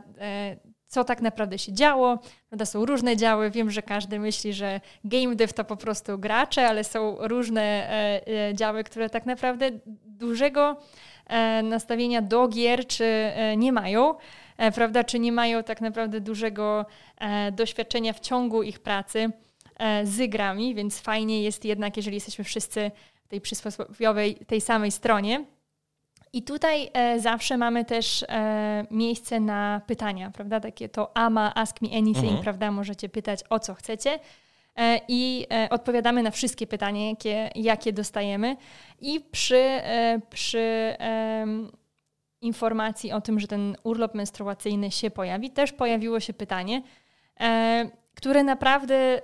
E, co tak naprawdę się działo. Prawda, są różne działy. Wiem, że każdy myśli, że game dev to po prostu gracze, ale są różne e, e, działy, które tak naprawdę dużego E, nastawienia do gier, czy e, nie mają, e, prawda? Czy nie mają tak naprawdę dużego doświadczenia w ciągu ich pracy z grami, więc fajnie jest jednak, jeżeli jesteśmy wszyscy w tej przysłowiowej, tej samej stronie. I tutaj e, zawsze mamy też e, miejsce na pytania, prawda? Takie to AMA, Ask Me Anything, mhm. prawda? Możecie pytać o co chcecie. E, i e, odpowiadamy na wszystkie pytania, jakie, jakie dostajemy. I przy, e, przy informacji o tym, że ten urlop menstruacyjny się pojawi, też pojawiło się pytanie, które naprawdę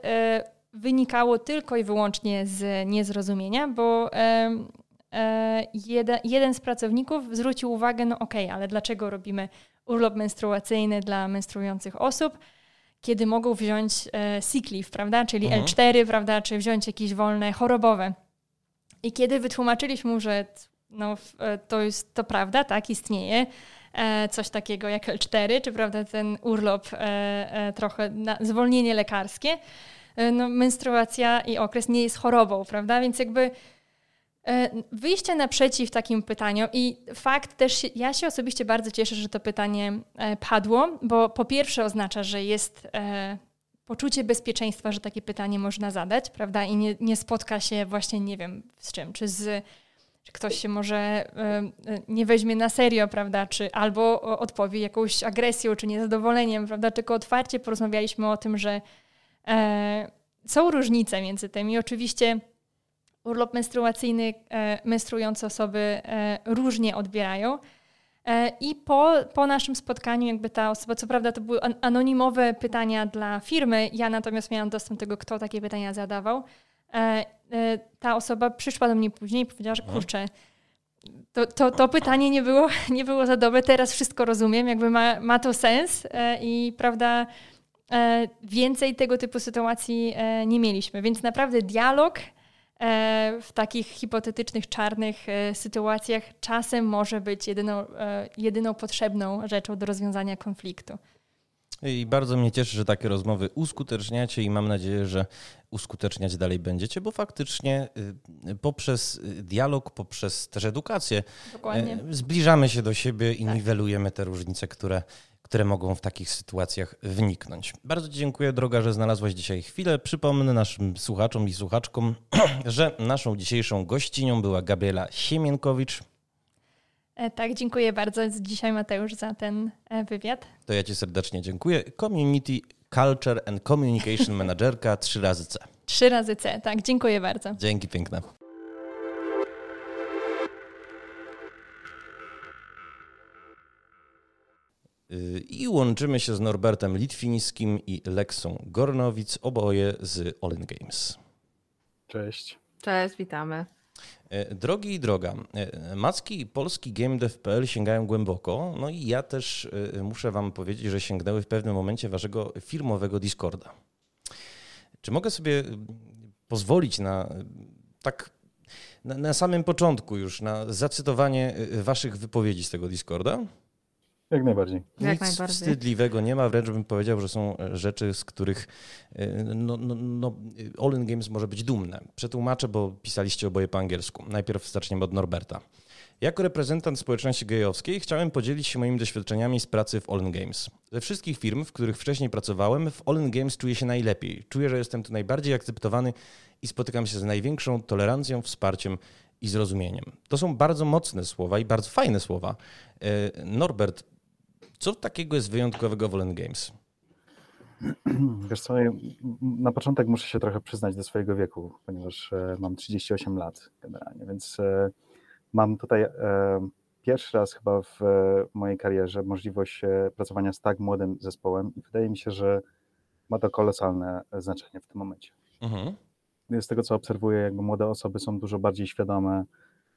wynikało tylko i wyłącznie z niezrozumienia, bo jeden, jeden z pracowników zwrócił uwagę, no okej, okay, ale dlaczego robimy urlop menstruacyjny dla menstruujących osób? kiedy mogą wziąć e, sick leave, prawda, czyli mhm. L4, prawda, czy wziąć jakieś wolne chorobowe. I kiedy wytłumaczyliśmy mu, że no, e, to jest to prawda, tak, istnieje e, coś takiego jak L4, czy prawda, ten urlop, e, e trochę na, zwolnienie lekarskie, e, no, menstruacja i okres nie jest chorobą, prawda, więc jakby E, wyjście naprzeciw takim pytaniom i fakt też, ja się osobiście bardzo cieszę, że to pytanie e, padło, bo po pierwsze oznacza, że jest e, poczucie bezpieczeństwa, że takie pytanie można zadać, prawda, i nie, nie spotka się właśnie, nie wiem z czym, czy z czy ktoś się może nie weźmie na serio, prawda, czy albo odpowie jakąś agresją, czy niezadowoleniem, prawda, tylko otwarcie porozmawialiśmy o tym, że są różnice między tym i oczywiście urlop menstruacyjny e, menstruujące osoby e, różnie odbierają. E, I po, po naszym spotkaniu, jakby ta osoba, co prawda to były anonimowe pytania dla firmy, ja natomiast miałam dostęp do tego, kto takie pytania zadawał. Ta osoba przyszła do mnie później i powiedziała, że mhm. kurczę, to, to, to, pytanie nie było, *laughs* nie było za dobre. Teraz wszystko rozumiem, jakby ma, ma to sens i prawda, więcej tego typu sytuacji nie mieliśmy. Więc naprawdę dialog w takich hipotetycznych, czarnych sytuacjach czasem może być jedyną, jedyną potrzebną rzeczą do rozwiązania konfliktu. I bardzo mnie cieszy, że takie rozmowy uskuteczniacie i mam nadzieję, że uskuteczniać dalej będziecie, bo faktycznie y, poprzez dialog, poprzez też edukację Dokładnie. Y, zbliżamy się do siebie i tak. niwelujemy te różnice, które, które mogą w takich sytuacjach wyniknąć. Bardzo Ci dziękuję, droga, że znalazłaś dzisiaj chwilę. Przypomnę naszym słuchaczom i słuchaczkom, *clears throat* że naszą dzisiejszą gościnią była Gabriela Siemienkowicz, E, tak, dziękuję bardzo dzisiaj Mateusz za ten e, wywiad. To ja Ci serdecznie dziękuję. Community Culture and Communication *laughs* Managerka 3 razy C. 3 razy C, tak, dziękuję bardzo. Dzięki piękne. I łączymy się z Norbertem Litwińskim i Leksą Gornowic, oboje z All in Games. Cześć. Cześć, witamy. E, drogi i droga, e, macki polski GameDev.pl sięgają głęboko, no i ja też muszę wam powiedzieć, że sięgnęły w pewnym momencie waszego firmowego Discorda. Czy mogę sobie pozwolić na tak na, na samym początku już na zacytowanie waszych wypowiedzi z tego Discorda? Jak najbardziej. Nic Jak najbardziej. wstydliwego nie ma, wręcz bym powiedział, że są rzeczy, z których e, no, no, no, All in Games może być dumne. Przetłumaczę, bo pisaliście oboje po angielsku. Najpierw zaczniemy od Norberta. Jako reprezentant społeczności gejowskiej chciałem podzielić się moimi doświadczeniami z pracy w All in Games. Ze wszystkich firm, w których wcześniej pracowałem, w All in Games czuję się najlepiej. Czuję, że jestem tu najbardziej akceptowany i spotykam się z największą tolerancją, wsparciem i zrozumieniem. To są bardzo mocne słowa i bardzo fajne słowa. E, Norbert, co takiego jest wyjątkowego w Olen Games? *clears throat* Wiesz co, na początek muszę się trochę przyznać do swojego wieku, ponieważ e, mam 38 lat generalnie, więc e, mam tutaj e, pierwszy raz chyba w mojej karierze możliwość pracowania z tak młodym zespołem i wydaje mi się, że ma to kolosalne znaczenie w tym momencie. Mhm. Z tego co obserwuję, jakby młode osoby są dużo bardziej świadome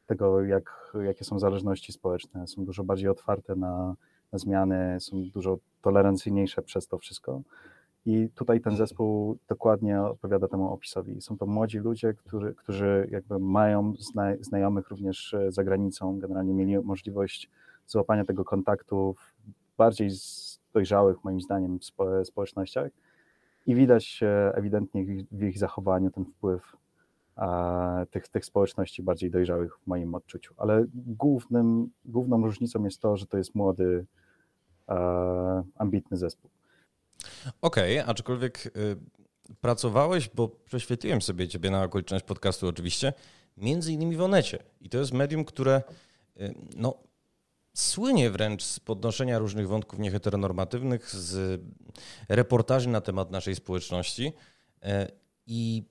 tego, jak, jakie są zależności społeczne, są dużo bardziej otwarte na zmiany są dużo tolerancyjniejsze przez to wszystko. I tutaj ten zespół dokładnie odpowiada temu opisowi. Są to młodzi ludzie, którzy, którzy jakby mają zna, znajomych również e, za granicą, generalnie mieli możliwość złapania tego kontaktu w bardziej dojrzałych, moim zdaniem, spo, społecznościach. I widać ewidentnie w ich zachowaniu ten wpływ tych, tych społeczności bardziej dojrzałych w moim odczuciu. Ale głównym, główną różnicą jest to, że to jest młody, ambitny zespół. Okej, okay, aczkolwiek y, pracowałeś, bo prześwietliłem sobie ciebie na okoliczność podcastu oczywiście, między innymi w Onecie. I to jest medium, które y, no, słynie wręcz z podnoszenia różnych wątków nieheteronormatywnych, z reportaży na temat naszej społeczności. Y, I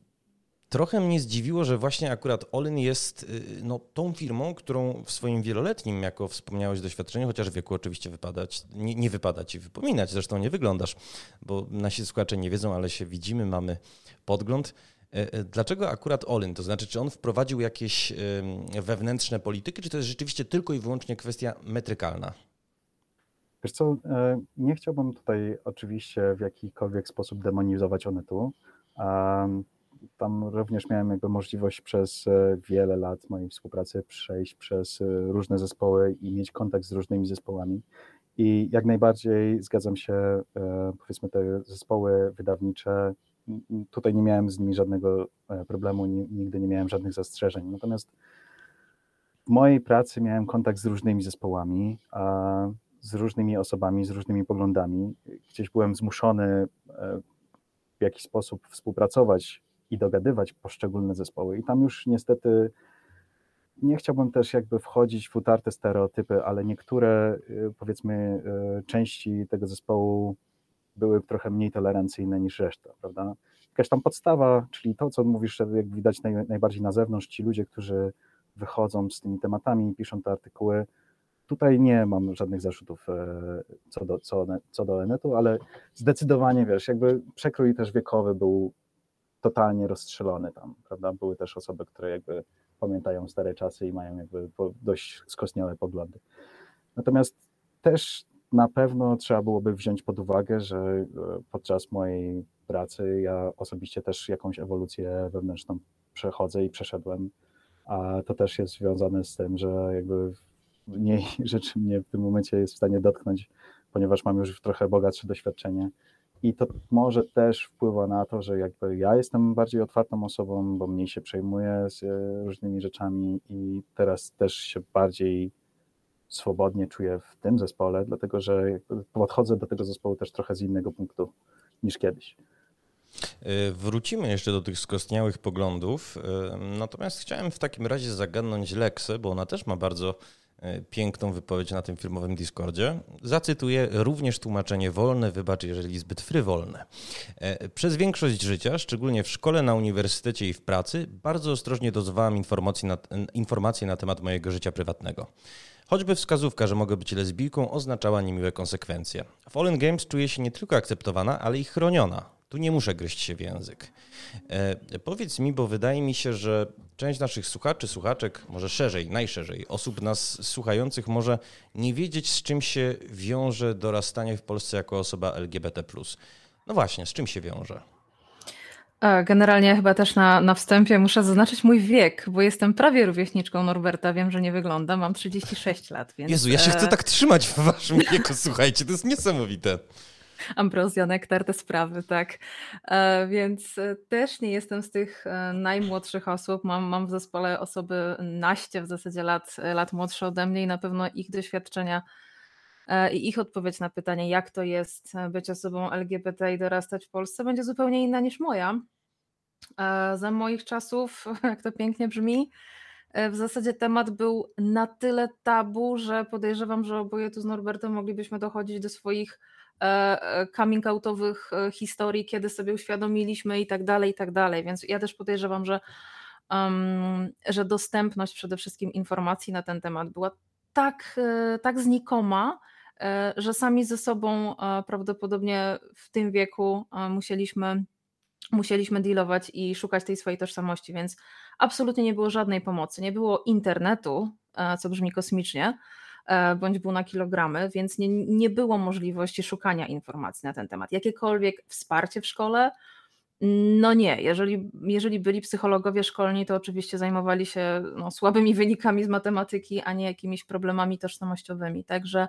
Trochę mnie zdziwiło, że właśnie akurat Olin jest y, no, tą firmą, którą w swoim wieloletnim, jako wspomniałeś, doświadczeniu, chociaż wieku oczywiście wypadać, nie, nie wypada ci wypominać, zresztą nie wyglądasz, bo nasi słuchacze nie wiedzą, ale się widzimy, mamy podgląd. E, e, dlaczego akurat Olin? To znaczy, czy on wprowadził jakieś wewnętrzne polityki, czy to jest rzeczywiście tylko i wyłącznie kwestia metrykalna? Wiesz co, e, nie chciałbym tutaj oczywiście w jakikolwiek sposób demonizować Onetu. Tam również miałem jakby możliwość przez e, wiele lat mojej współpracy przejść przez e, różne zespoły i mieć kontakt z różnymi zespołami. I jak najbardziej zgadzam się, e, powiedzmy, te zespoły wydawnicze, tutaj nie miałem z nimi żadnego problemu, nigdy nie miałem żadnych zastrzeżeń. Natomiast w mojej pracy miałem kontakt z różnymi zespołami, z różnymi osobami, z różnymi poglądami. Gdzieś byłem zmuszony w jakiś sposób współpracować i dogadywać poszczególne zespoły. I tam już niestety nie chciałbym też jakby wchodzić w utarte stereotypy, ale niektóre y, powiedzmy y, części tego zespołu były trochę mniej tolerancyjne niż reszta, prawda? Jakaś tam podstawa, czyli to, co mówisz, jak widać naj, najbardziej na zewnątrz, ci ludzie, którzy wychodzą z tymi tematami, piszą te artykuły, tutaj nie mam żadnych zarzutów e, co do, co, co do Enetu, ale zdecydowanie, wiesz, jakby przekrój też wiekowy był totalnie rozstrzelony tam, prawda? Były też osoby, które jakby pamiętają stare czasy i mają jakby dość skostniałe poglądy. Natomiast też na pewno trzeba byłoby wziąć pod uwagę, że e, podczas mojej pracy ja osobiście też jakąś ewolucję wewnętrzną przechodzę i przeszedłem, a to też jest związane z tym, że jakby mniej *laughs* rzeczy mnie w tym momencie jest w stanie dotknąć, ponieważ mam już trochę bogatsze doświadczenie. I to może też wpływa na to, że jakby ja jestem bardziej otwartą osobą, bo mniej się przejmuję z e, różnymi rzeczami i teraz też się bardziej swobodnie czuję w tym zespole, dlatego że podchodzę do tego zespołu też trochę z innego punktu niż kiedyś. E, wrócimy jeszcze do tych skostniałych poglądów, e, natomiast chciałem w takim razie zagadnąć Leksę, bo ona też ma bardzo piękną wypowiedź na tym filmowym Discordzie. Zacytuję również tłumaczenie wolne, wybacz jeżeli zbyt frywolne. Przez większość życia, szczególnie w szkole, na uniwersytecie i w pracy, bardzo ostrożnie dozowałam informacji na, informacji na temat mojego życia prywatnego. Choćby wskazówka, że mogę być lesbijką, oznaczała niemiłe konsekwencje. W All Games czuję się nie tylko akceptowana, ale i chroniona. Tu nie muszę gryźć się w język. E, powiedz mi, bo wydaje mi się, że część naszych słuchaczy, słuchaczek, może szerzej, najszerzej, osób nas słuchających może nie wiedzieć, z czym się wiąże dorastanie w Polsce jako osoba LGBT. No właśnie, z czym się wiąże? Generalnie chyba też na, na wstępie muszę zaznaczyć mój wiek, bo jestem prawie rówieśniczką Norberta. Wiem, że nie wygląda, mam 36 lat. Więc... Jezu, ja się chcę e, tak trzymać w waszym wieku, słuchajcie, to jest niesamowite. Ambrozja, nektar, te sprawy, tak. E, więc e, też nie jestem z tych najmłodszych osób. Mam, mam w zespole osoby naście w zasadzie lat, lat młodsze ode mnie i na pewno ich doświadczenia i ich odpowiedź na pytanie, jak to jest być osobą LGBT i dorastać w Polsce, będzie zupełnie inna niż moja. Za moich czasów, *laughs* jak to pięknie brzmi, e, w zasadzie temat był na tyle tabu, że podejrzewam, że oboje tu z Norbertem moglibyśmy dochodzić do swoich e, e, coming outowych historii, kiedy sobie uświadomiliśmy i tak dalej, i tak dalej. Więc ja też podejrzewam, że, um, że dostępność przede wszystkim informacji na ten temat była tak, tak znikoma, E, że sami ze sobą e, prawdopodobnie w tym wieku e, musieliśmy, musieliśmy dealować i szukać tej swojej tożsamości, więc absolutnie nie było żadnej pomocy. Nie było internetu, co brzmi kosmicznie, bądź był na kilogramy, więc nie, nie było możliwości szukania informacji na ten temat. Jakiekolwiek wsparcie w szkole, no nie, jeżeli, jeżeli byli psychologowie szkolni, to oczywiście zajmowali się no, słabymi wynikami z matematyki, a nie jakimiś problemami tożsamościowymi. Także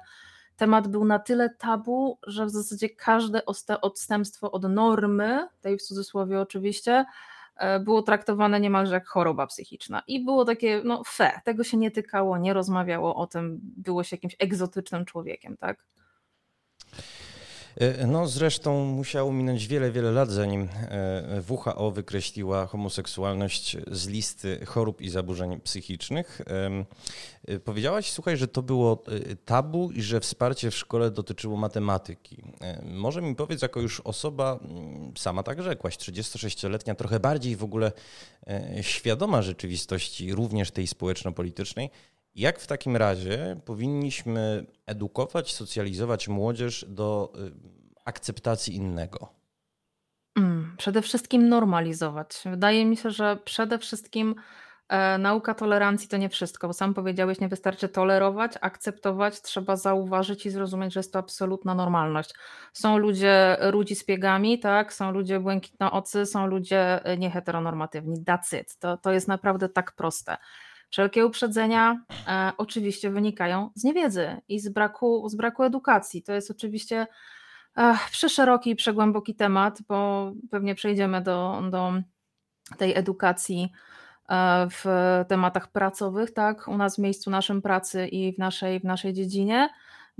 temat był na tyle tabu, że w zasadzie każde odstępstwo od normy, tej w cudzysłowie oczywiście, e, było traktowane niemalże jak choroba psychiczna. I było takie, no fe, tego się nie tykało, nie rozmawiało o tym, było się jakimś egzotycznym człowiekiem, tak? E, no zresztą musiało minąć wiele, wiele lat, zanim e, WHO wykreśliła homoseksualność z listy chorób i zaburzeń psychicznych. E, powiedziałaś, słuchaj, że to było tabu i że wsparcie w szkole dotyczyło matematyki. Może mi powiedz, jako już osoba, sama tak rzekłaś, 36-letnia, trochę bardziej w ogóle świadoma rzeczywistości, również tej społeczno-politycznej, jak w takim razie powinniśmy edukować, socjalizować młodzież do y, akceptacji innego? Mm, przede wszystkim normalizować. Wydaje mi się, że przede wszystkim e, nauka tolerancji to nie wszystko, bo sam powiedziałeś, nie wystarczy tolerować, akceptować, trzeba zauważyć i zrozumieć, że jest to absolutna normalność. Są ludzie rudzi z piegami, tak, są ludzie błękitnoocy, są ludzie e, nieheteronormatywni. It. To, to jest naprawdę tak proste. Wszelkie uprzedzenia e, oczywiście wynikają z niewiedzy i z braku, z braku edukacji. To jest oczywiście e, przeszeroki i przegłęboki temat, bo pewnie przejdziemy do, do tej edukacji e, w tematach pracowych, tak, u nas w miejscu naszym pracy i w naszej, w naszej dziedzinie.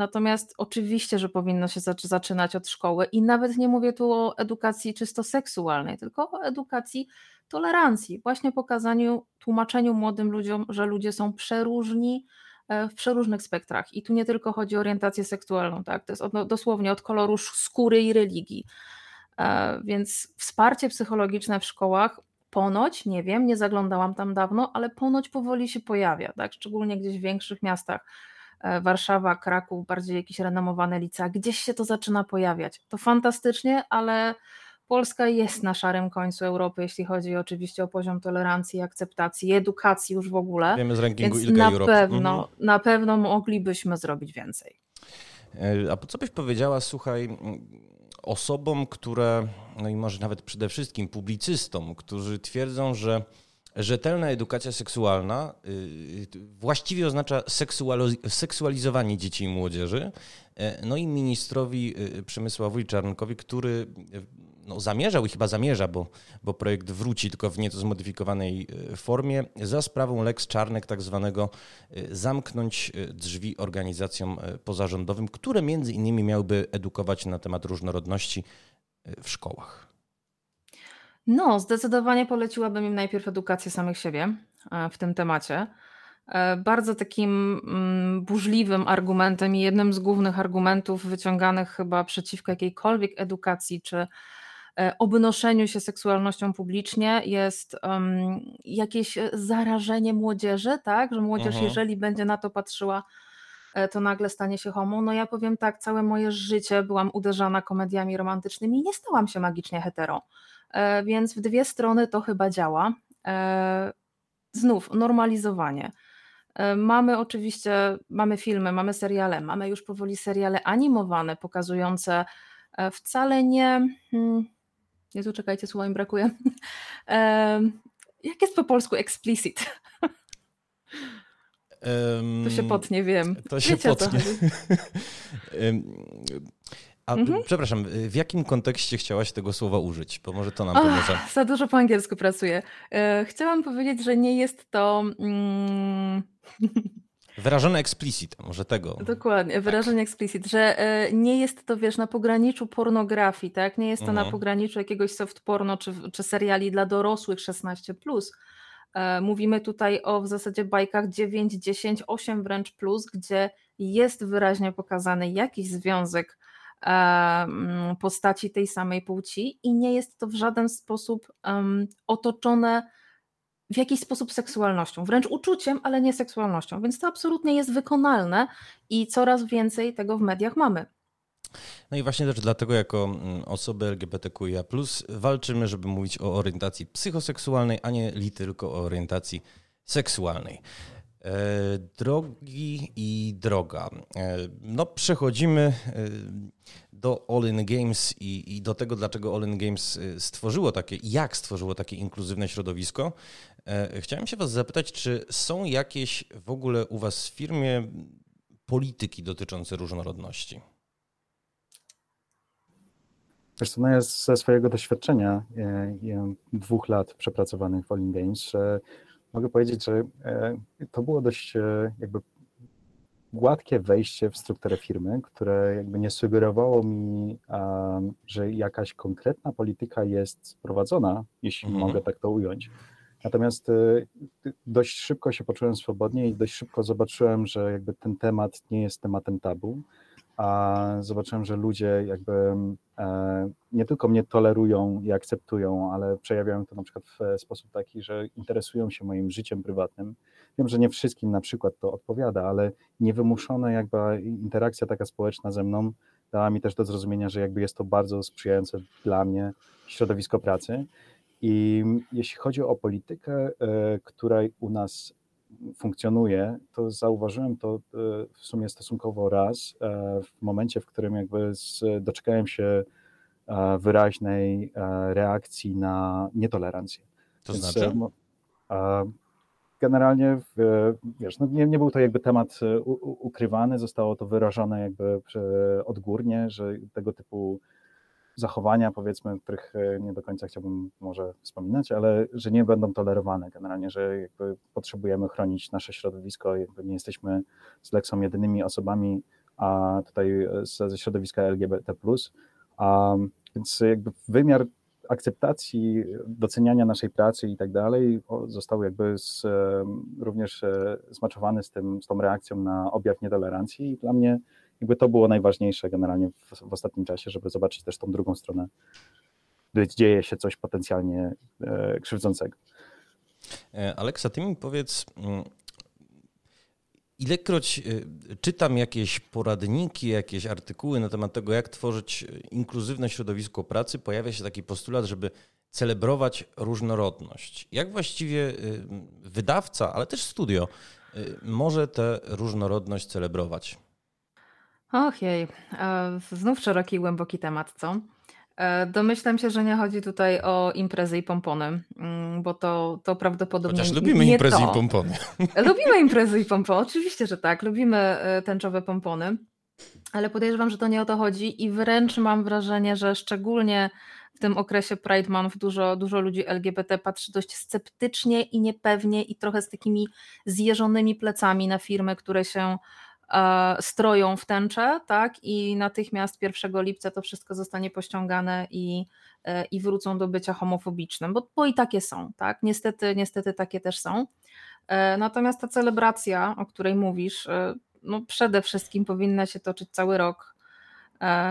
Natomiast oczywiście, że powinno się zaczynać od szkoły i nawet nie mówię tu o edukacji czysto seksualnej, tylko o edukacji tolerancji, właśnie pokazaniu, tłumaczeniu młodym ludziom, że ludzie są przeróżni e, w przeróżnych spektrach. I tu nie tylko chodzi o orientację seksualną, tak? to jest od, dosłownie od koloru skóry i religii. E, więc wsparcie psychologiczne w szkołach ponoć, nie wiem, nie zaglądałam tam dawno, ale ponoć powoli się pojawia, tak? szczególnie gdzieś w większych miastach. E, Warszawa, Kraków, bardziej jakieś renomowane licea, gdzieś się to zaczyna pojawiać. To fantastycznie, ale Polska jest na szarym końcu Europy, jeśli chodzi oczywiście o poziom tolerancji, akceptacji, edukacji już w ogóle. Wiemy z rankingu Więc na Europe. pewno, Mhm. na pewno moglibyśmy zrobić więcej. E, A co byś powiedziała, słuchaj, osobom, które, no i może nawet przede wszystkim publicystom, którzy twierdzą, że rzetelna edukacja seksualna y, właściwie oznacza seksualizowanie dzieci i młodzieży, e, no i ministrowi y, Przemysławowi Czarnkowi, który y, no, zamierzał i chyba zamierza, bo, bo projekt wróci tylko w nieco zmodyfikowanej y, formie, za sprawą Lex Czarnek tak zwanego y, zamknąć y, drzwi organizacjom y, pozarządowym, które między innymi miałyby edukować na temat różnorodności y, w szkołach. No, zdecydowanie poleciłabym im najpierw edukację samych siebie e, w tym temacie. E, Bardzo takim mm, burzliwym argumentem i jednym z głównych argumentów wyciąganych chyba przeciwko jakiejkolwiek edukacji czy e, obnoszeniu się seksualnością publicznie jest em, jakieś zarażenie młodzieży, tak? Że młodzież, Mhm. jeżeli będzie na to patrzyła, to nagle stanie się homo. No ja powiem tak, całe moje życie byłam uderzana komediami romantycznymi i nie stałam się magicznie hetero. E, Więc w dwie strony to chyba działa. E, Znów normalizowanie. E, Mamy oczywiście, mamy filmy, mamy seriale, mamy już powoli seriale animowane, pokazujące wcale nie. Hmm, Jezu, czekajcie, słowa mi brakuje. *laughs* Jak jest po polsku explicit? To się potnie, wiem. To się Wiecie, potnie. chodzi. *laughs* A Mhm. przepraszam, w jakim kontekście chciałaś tego słowa użyć? Bo może to nam pomoże. Ach, za dużo po angielsku pracuję. E, Chciałam powiedzieć, że nie jest to. Mm, *laughs* Wyrażone explicit, może tego. Dokładnie, wyrażenie explicit, że e, nie jest to, wiesz, na pograniczu pornografii, tak? Nie jest to na Mhm. pograniczu jakiegoś soft porno czy, czy seriali dla dorosłych 16+. E, Mówimy tutaj o w zasadzie bajkach 9, 10, 8 wręcz plus, gdzie jest wyraźnie pokazany jakiś związek postaci tej samej płci i nie jest to w żaden sposób otoczone w jakiś sposób seksualnością, wręcz uczuciem, ale nie seksualnością. Więc to absolutnie jest wykonalne i coraz więcej tego w mediach mamy. No i właśnie też dlatego jako mm, osoby LGBTQIA+, walczymy, żeby mówić o orientacji psychoseksualnej, a nie li tylko o orientacji seksualnej. E, drogi i droga. E, no przechodzimy e, do All In Games i, i do tego, dlaczego All In Games stworzyło takie, jak stworzyło takie inkluzywne środowisko. Chciałem się was zapytać, czy są jakieś w ogóle u was w firmie polityki dotyczące różnorodności? Wiesz co, no ja ze swojego doświadczenia dwóch lat przepracowanych w All In Games, mogę powiedzieć, że e, to było dość e, jakby gładkie wejście w strukturę firmy, które jakby nie sugerowało mi, że jakaś konkretna polityka jest prowadzona, jeśli Mhm. mogę tak to ująć. Natomiast e, dość szybko się poczułem swobodnie i dość szybko zobaczyłem, że jakby ten temat nie jest tematem tabu, a zobaczyłem, że ludzie jakby e, nie tylko mnie tolerują i akceptują, ale przejawiają to na przykład w e, sposób taki, że interesują się moim życiem prywatnym. Wiem, że nie wszystkim na przykład to odpowiada, ale niewymuszona jakby interakcja taka społeczna ze mną dała mi też do zrozumienia, że jakby jest to bardzo sprzyjające dla mnie środowisko pracy. I jeśli chodzi o politykę, e, która u nas funkcjonuje, to zauważyłem to e, w sumie stosunkowo raz, e, w momencie, w którym jakby z, doczekałem się e, wyraźnej reakcji na nietolerancję. To Więc, znaczy? Generalnie, wiesz, no nie, nie był to jakby temat u, u- ukrywany, zostało to wyrażone jakby odgórnie, że tego typu zachowania, powiedzmy, których e, nie do końca chciałbym może wspominać, ale że nie będą tolerowane generalnie, że jakby potrzebujemy chronić nasze środowisko, jakby nie jesteśmy z Lexą jedynymi osobami, a tutaj e, ze, środowiska LGBT+, a, więc jakby wymiar akceptacji, doceniania naszej pracy i tak dalej został jakby z, em, również e, zmaczowany z, tym, z tą reakcją na objaw nietolerancji. I dla mnie jakby to było najważniejsze generalnie w, w ostatnim czasie, żeby zobaczyć też tą drugą stronę, gdy dzieje się coś potencjalnie e, krzywdzącego. E, Aleksa, ty mi powiedz, mm, Ilekroć y, czytam jakieś poradniki, jakieś artykuły na temat tego, jak tworzyć inkluzywne środowisko pracy, pojawia się taki postulat, żeby celebrować różnorodność. Jak właściwie wydawca, ale też studio może tę różnorodność celebrować? Och jej, znów szeroki i głęboki temat, co? E, domyślam się, że nie chodzi tutaj o imprezy i pompony, mm, bo to, to prawdopodobnie. Chociaż lubimy nie imprezy to. i pompony. *laughs* Lubimy *laughs* imprezy i pompony, oczywiście, że tak. Lubimy e, tęczowe pompony, ale podejrzewam, że to nie o to chodzi i wręcz mam wrażenie, że szczególnie w tym okresie Pride Month dużo, dużo ludzi LGBT patrzy dość sceptycznie i niepewnie i trochę z takimi zjeżonymi plecami na firmy, które się stroją w tęczę, tak? I natychmiast 1 lipca to wszystko zostanie pościągane i, e, i wrócą do bycia homofobicznym, bo, bo i takie są, tak? Niestety, niestety takie też są. E, natomiast ta celebracja, o której mówisz, no przede wszystkim powinna się toczyć cały rok.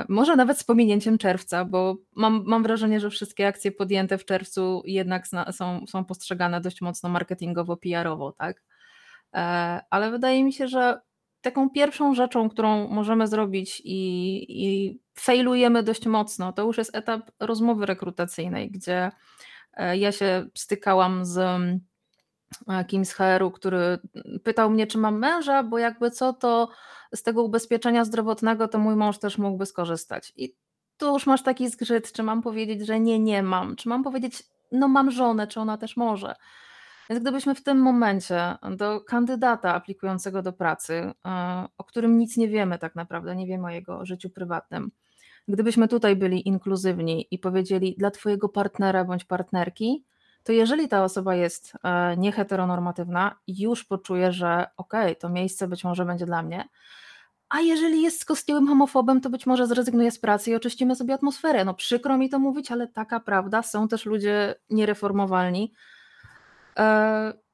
Może nawet z pominięciem czerwca, bo mam, mam wrażenie, że wszystkie akcje podjęte w czerwcu jednak są, są postrzegane dość mocno marketingowo, PR-owo, tak? Ale wydaje mi się, że taką pierwszą rzeczą, którą możemy zrobić i, i failujemy dość mocno, to już jest etap rozmowy rekrutacyjnej, gdzie e, ja się stykałam z e, kimś z HR-u, który pytał mnie, czy mam męża, bo jakby co, to z tego ubezpieczenia zdrowotnego to mój mąż też mógłby skorzystać. I tu już masz taki zgrzyt, czy mam powiedzieć, że nie, nie mam, czy mam powiedzieć, no mam żonę, czy ona też może. Więc gdybyśmy w tym momencie do kandydata aplikującego do pracy, e, o którym nic nie wiemy tak naprawdę, nie wiemy o jego życiu prywatnym, gdybyśmy tutaj byli inkluzywni i powiedzieli dla Twojego partnera bądź partnerki, to jeżeli ta osoba jest e, nieheteronormatywna, już poczuje, że okej, okay, to miejsce być może będzie dla mnie. A jeżeli jest skostniałym homofobem, to być może zrezygnuje z pracy i oczyścimy sobie atmosferę. No przykro mi to mówić, ale taka prawda. Są też ludzie niereformowalni,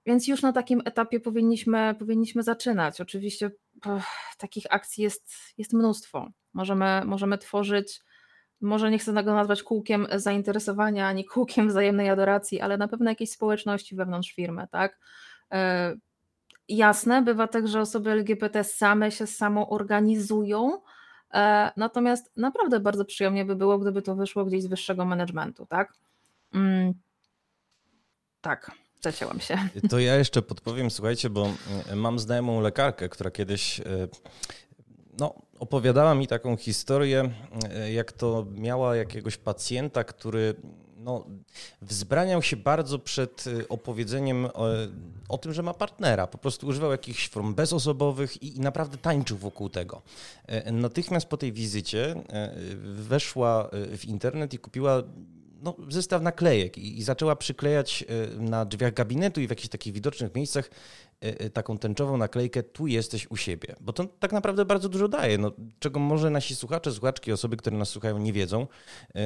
więc już na takim etapie powinniśmy, powinniśmy zaczynać. Oczywiście takich akcji jest, jest mnóstwo. Możemy, możemy tworzyć, może nie chcę tego nazwać kółkiem zainteresowania ani kółkiem wzajemnej adoracji, ale na pewno jakieś społeczności wewnątrz firmy, tak? E, jasne, bywa tak, że osoby LGBT same się samo organizują, e, natomiast naprawdę bardzo przyjemnie by było, gdyby to wyszło gdzieś z wyższego managementu, tak? Mm, tak. Zacięłam się. To ja jeszcze podpowiem, słuchajcie, bo mm, mam znajomą lekarkę, która kiedyś e, no, opowiadała mi taką historię, e, jak to miała jakiegoś pacjenta, który no, wzbraniał się bardzo przed e, opowiedzeniem o, o, tym, że ma partnera. Po prostu używał jakichś form bezosobowych i, i naprawdę tańczył wokół tego. Natychmiast po tej wizycie weszła w internet i kupiła no, zestaw naklejek i, i, zaczęła przyklejać e, na drzwiach gabinetu i w jakichś takich widocznych miejscach e, e, taką tęczową naklejkę tu jesteś u siebie. Bo to tak naprawdę bardzo dużo daje, no, czego może nasi słuchacze, słuchaczki, osoby, które nas słuchają nie wiedzą.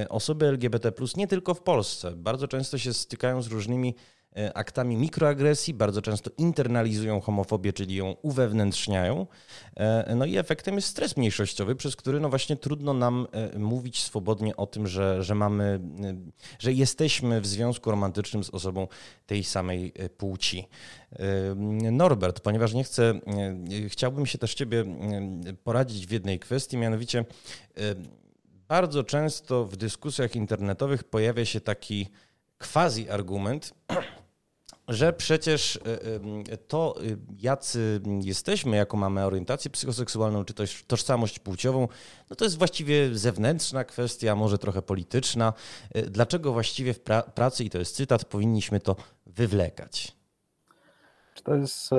Osoby LGBT+, nie tylko w Polsce, bardzo często się stykają z różnymi aktami mikroagresji, bardzo często internalizują homofobię, czyli ją uwewnętrzniają. E, no i efektem jest stres mniejszościowy, przez który no właśnie trudno nam e, mówić swobodnie o tym, że, że mamy, że jesteśmy w związku romantycznym z osobą tej samej płci. Norbert, ponieważ nie chcę, chciałbym się też Ciebie poradzić w jednej kwestii, mianowicie bardzo często w dyskusjach internetowych pojawia się taki quasi argument, że przecież e, e, to, e, jacy jesteśmy, jaką mamy orientację psychoseksualną, czy też tożsamość płciową, no to jest właściwie zewnętrzna kwestia, może trochę polityczna. Dlaczego właściwie w pra pracy, i to jest cytat, powinniśmy to wywlekać? Czy to jest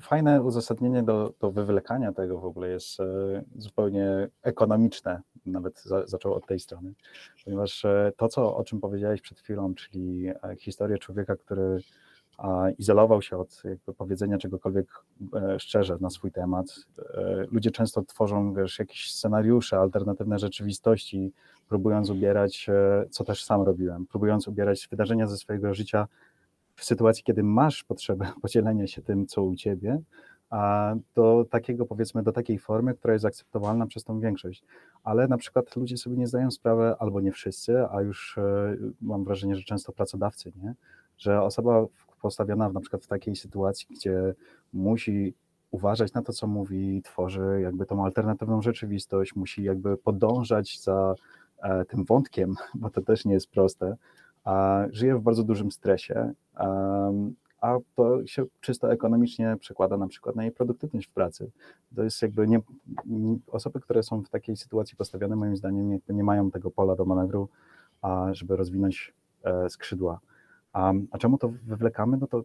fajne uzasadnienie do, do wywlekania tego w ogóle jest zupełnie ekonomiczne, nawet za, zaczął od tej strony, ponieważ e, to, co, o czym powiedziałeś przed chwilą, czyli e, historię człowieka, który izolował się od powiedzenia czegokolwiek e, szczerze na swój temat. Ludzie często tworzą wiesz, jakieś scenariusze, alternatywne rzeczywistości, próbując ubierać, co też sam robiłem, próbując ubierać wydarzenia ze swojego życia w sytuacji, kiedy masz potrzebę *laughs* podzielenia się tym, co u ciebie, a do takiego, powiedzmy, do takiej formy, która jest akceptowalna przez tą większość. Ale na przykład ludzie sobie nie zdają sprawy, albo nie wszyscy, a już e, mam wrażenie, że często pracodawcy, nie? Że osoba postawiona na przykład w takiej sytuacji, gdzie musi uważać na to, co mówi, tworzy jakby tą alternatywną rzeczywistość, musi jakby podążać za e, tym wątkiem, *laughs* bo to też nie jest proste, żyje w bardzo dużym stresie, a to się czysto ekonomicznie przekłada na przykład na jej produktywność w pracy. To jest jakby nie, osoby, które są w takiej sytuacji postawione, moim zdaniem, nie mają tego pola do manewru, żeby rozwinąć e, skrzydła. A, a czemu to wywlekamy? No to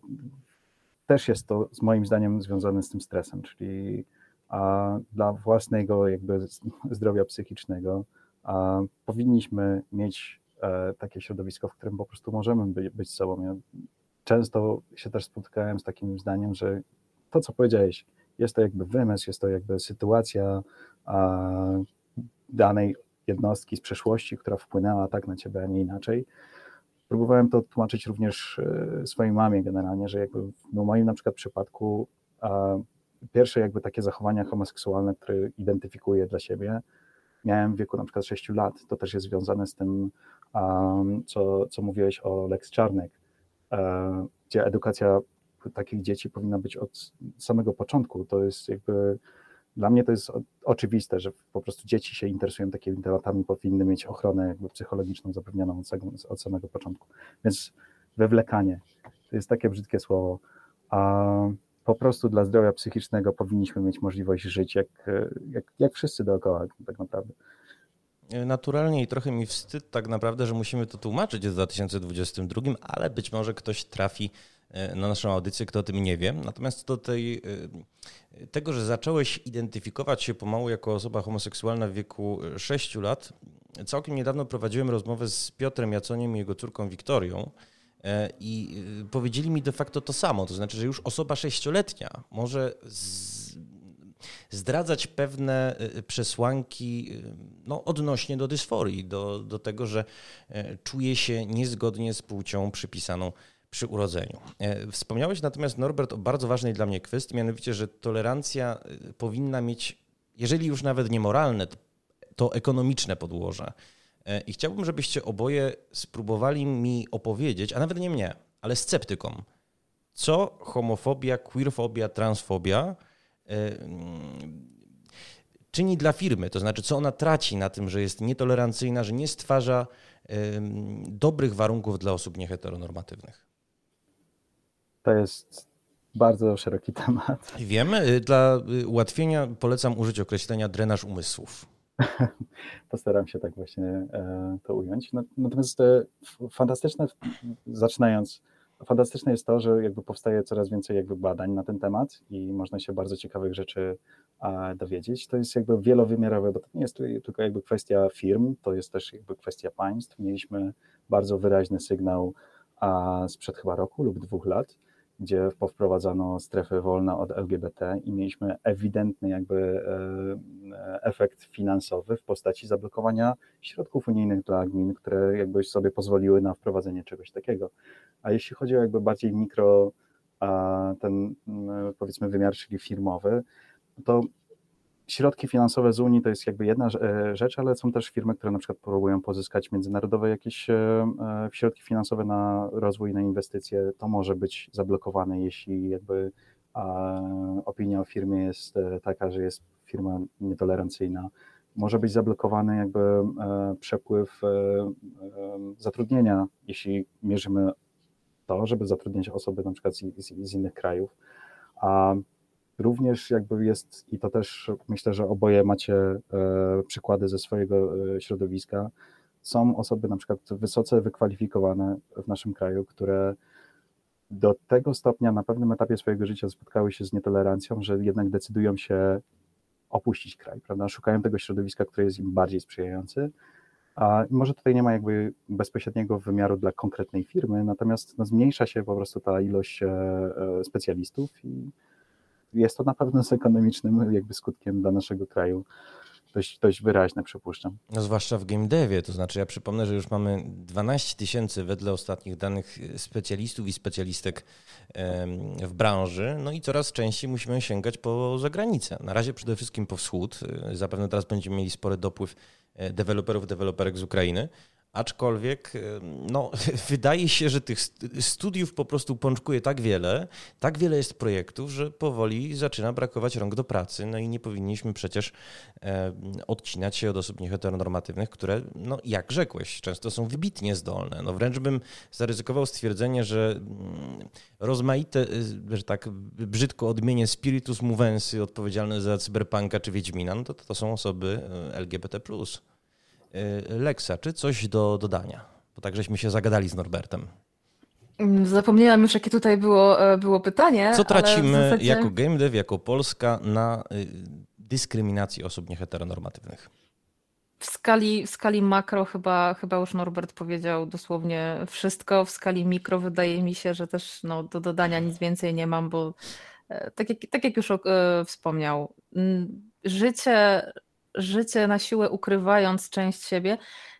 też jest to z moim zdaniem związane z tym stresem, czyli a, dla własnego jakby zdrowia psychicznego a, powinniśmy mieć takie środowisko, w którym po prostu możemy być, sobą. Ja często się też spotkałem z takim zdaniem, że to, co powiedziałeś, jest to jakby wymysł, jest to jakby sytuacja danej jednostki z przeszłości, która wpłynęła tak na ciebie, a nie inaczej. Próbowałem to tłumaczyć również e, swojej mamie generalnie, że jakby no w moim na przykład przypadku pierwsze jakby takie zachowania homoseksualne, które identyfikuję dla siebie, miałem w wieku na przykład 6 lat. To też jest związane z tym, co, co mówiłeś o Lex Czarnek, e, gdzie edukacja takich dzieci powinna być od samego początku. To jest jakby dla mnie to jest oczywiste, że po prostu dzieci się interesują takimi tematami, powinny mieć ochronę jakby psychologiczną zapewnioną od, od samego początku. Więc wywlekanie to jest takie brzydkie słowo, a po prostu dla zdrowia psychicznego powinniśmy mieć możliwość żyć jak, jak, jak wszyscy dookoła tak naprawdę. Naturalnie i trochę mi wstyd tak naprawdę, że musimy to tłumaczyć w 2022, ale być może ktoś trafi E, na naszą audycję, kto o tym nie wie. Natomiast do tej, e, tego, że zacząłeś identyfikować się pomału jako osoba homoseksualna w wieku 6 lat, całkiem niedawno prowadziłem rozmowę z Piotrem Jaconiem i jego córką Wiktorią. E, I powiedzieli mi de facto to samo, to znaczy, że już osoba sześcioletnia może zdradzać pewne przesłanki no, odnośnie do dysforii, do, do tego, że czuje się niezgodnie z płcią przypisaną przy urodzeniu. E, wspomniałeś natomiast, Norbert, o bardzo ważnej dla mnie kwestii, mianowicie, że tolerancja e, powinna mieć, jeżeli już nawet nie moralne, to ekonomiczne podłoże. E, I chciałbym, żebyście oboje spróbowali mi opowiedzieć, a nawet nie mnie, ale sceptykom, co homofobia, queerfobia, transfobia czyni dla firmy, to znaczy co ona traci na tym, że jest nietolerancyjna, że nie stwarza dobrych warunków dla osób nieheteronormatywnych. To jest bardzo szeroki temat. Wiemy, y, dla y, ułatwienia polecam użyć określenia drenaż umysłów. *laughs* Postaram się tak właśnie e, to ująć. Natomiast e, fantastyczne, zaczynając, fantastyczne jest to, że jakby powstaje coraz więcej jakby badań na ten temat i można się bardzo ciekawych rzeczy dowiedzieć. To jest jakby wielowymiarowe, bo to nie jest tylko jakby kwestia firm, to jest też jakby kwestia państw. Mieliśmy bardzo wyraźny sygnał sprzed chyba roku lub dwóch lat, gdzie powprowadzano strefy wolne od LGBT i mieliśmy ewidentny jakby e, efekt finansowy w postaci zablokowania środków unijnych dla gmin, które jakby sobie pozwoliły na wprowadzenie czegoś takiego. A jeśli chodzi o jakby bardziej mikro, ten powiedzmy wymiar, czyli firmowy, to środki finansowe z Unii to jest jakby jedna e, rzecz, ale są też firmy, które na przykład próbują pozyskać międzynarodowe jakieś e, e, środki finansowe na rozwój, na inwestycje. To może być zablokowane, jeśli jakby opinia o firmie jest taka, że jest firma nietolerancyjna. Może być zablokowany jakby przepływ zatrudnienia, jeśli mierzymy to, żeby zatrudniać osoby na przykład z, innych krajów. Również jakby jest, i to też myślę, że oboje macie e, przykłady ze swojego e, środowiska, są osoby na przykład wysoce wykwalifikowane w naszym kraju, które do tego stopnia na pewnym etapie swojego życia spotkały się z nietolerancją, że jednak decydują się opuścić kraj, prawda? Szukają tego środowiska, które jest im bardziej sprzyjający. A może tutaj nie ma jakby bezpośredniego wymiaru dla konkretnej firmy, natomiast no, zmniejsza się po prostu ta ilość e, specjalistów i jest to na pewno z ekonomicznym jakby skutkiem dla naszego kraju dość, dość wyraźne, przypuszczam. No zwłaszcza w game devie, to znaczy ja przypomnę, że już mamy 12 tysięcy wedle ostatnich danych specjalistów i specjalistek w branży, no i coraz częściej musimy sięgać po zagranicę. Na razie przede wszystkim po wschód, zapewne teraz będziemy mieli spory dopływ e, deweloperów, deweloperek z Ukrainy, Aczkolwiek no, *laughs* wydaje się, że tych studiów po prostu pączkuje tak wiele, tak wiele jest projektów, że powoli zaczyna brakować rąk do pracy. No i nie powinniśmy przecież odcinać się od osób nieheteronormatywnych, które, no, jak rzekłeś, często są wybitnie zdolne. No, wręcz bym zaryzykował stwierdzenie, że mm, rozmaite, y, że tak brzydko odmienię spiritus movensy odpowiedzialne za cyberpunka czy Wiedźmina, no to, to są osoby LGBT+. Y, Leksa, czy coś do dodania? Bo tak żeśmy się zagadali z Norbertem. Zapomniałam już, jakie tutaj było, e, było pytanie. Co tracimy zasadzie... jako game dev, jako Polska na y, dyskryminacji osób nieheteronormatywnych? W skali, w skali makro chyba, chyba już Norbert powiedział dosłownie wszystko. W skali mikro wydaje mi się, że też no, do dodania nic więcej nie mam, bo e, tak jak, tak jak już e, wspomniał, życie życie na siłę ukrywając część siebie,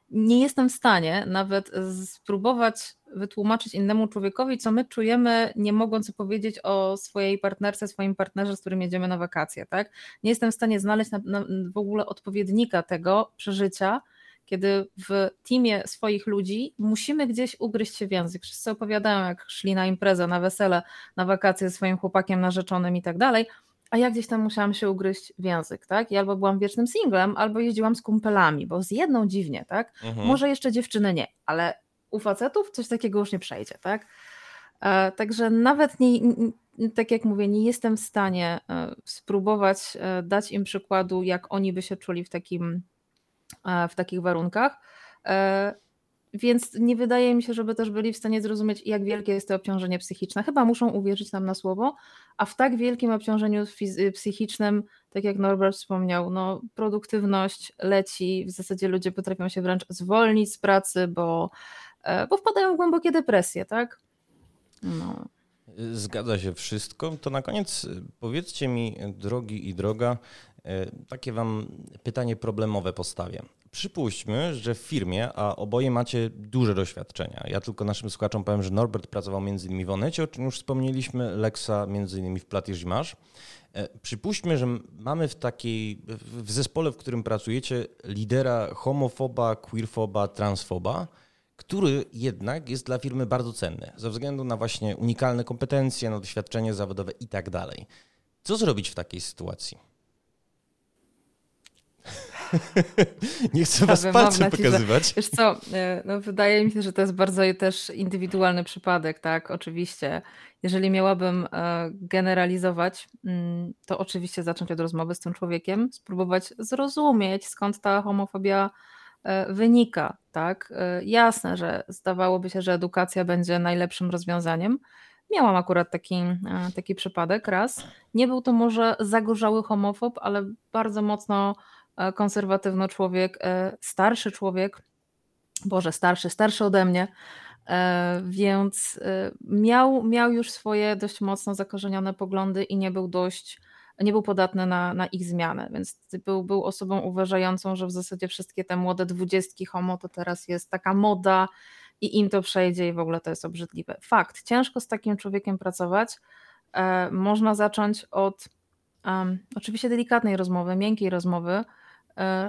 nie jestem w stanie nawet spróbować wytłumaczyć innemu człowiekowi, co my czujemy, nie mogąc powiedzieć o swojej partnerce, swoim partnerze, z którym jedziemy na wakacje. Tak? Nie jestem w stanie znaleźć na, na, w ogóle odpowiednika tego przeżycia, kiedy w teamie swoich ludzi musimy gdzieś ugryźć się w język. Wszyscy opowiadają, jak szli na imprezę, na wesele, na wakacje ze swoim chłopakiem, narzeczonym i tak dalej, a ja gdzieś tam musiałam się ugryźć w język, tak? I albo byłam wiecznym singlem, albo jeździłam z kumpelami, bo z jedną dziwnie, tak? Mhm. Może jeszcze dziewczyny nie, ale u facetów coś takiego już nie przejdzie, tak? E, także nawet nie, tak jak mówię, nie jestem w stanie e, spróbować e, dać im przykładu, jak oni by się czuli w, takim, w takich warunkach. Więc nie wydaje mi się, żeby też byli w stanie zrozumieć, jak wielkie jest to obciążenie psychiczne. Chyba muszą uwierzyć nam na słowo, a w tak wielkim obciążeniu psychicznym, tak jak Norbert wspomniał, no, produktywność leci, w zasadzie ludzie potrafią się wręcz zwolnić z pracy, bo, e, bo wpadają w głębokie depresje, tak? No. Zgadza się wszystko. To na koniec powiedzcie mi, drogi i droga, e, takie wam pytanie problemowe postawię. Przypuśćmy, że w firmie, a oboje macie duże doświadczenia. Ja tylko naszym słuchaczom powiem, że Norbert pracował innymi w Onecie, o czym już wspomnieliśmy, Lexa innymi w Platige Masz. E, przypuśćmy, że mamy w takiej, w zespole, w którym pracujecie, lidera homofoba, queerfoba, transfoba, który jednak jest dla firmy bardzo cenny ze względu na właśnie unikalne kompetencje, na doświadczenie zawodowe i tak dalej. Co zrobić w takiej sytuacji? *laughs* Nie chcę was palcem pokazywać. Wiesz co, e, no wydaje mi się, że to jest bardzo też indywidualny przypadek, tak, oczywiście. Jeżeli miałabym e, generalizować, mm, to oczywiście zacząć od rozmowy z tym człowiekiem, spróbować zrozumieć, skąd ta homofobia e, wynika, tak. Jasne, że zdawałoby się, że edukacja będzie najlepszym rozwiązaniem. Miałam akurat taki, taki przypadek raz. Nie był to może zagorzały homofob, ale bardzo mocno konserwatywny człowiek, e, starszy człowiek, Boże, starszy, starszy ode mnie, e, więc miał, miał już swoje dość mocno zakorzenione poglądy i nie był dość, nie był podatny na, na ich zmianę, więc był, był osobą uważającą, że w zasadzie wszystkie te młode dwudziestki homo to teraz jest taka moda i im to przejdzie i w ogóle to jest obrzydliwe. Fakt, ciężko z takim człowiekiem pracować. Można zacząć od um, oczywiście delikatnej rozmowy, miękkiej rozmowy, E,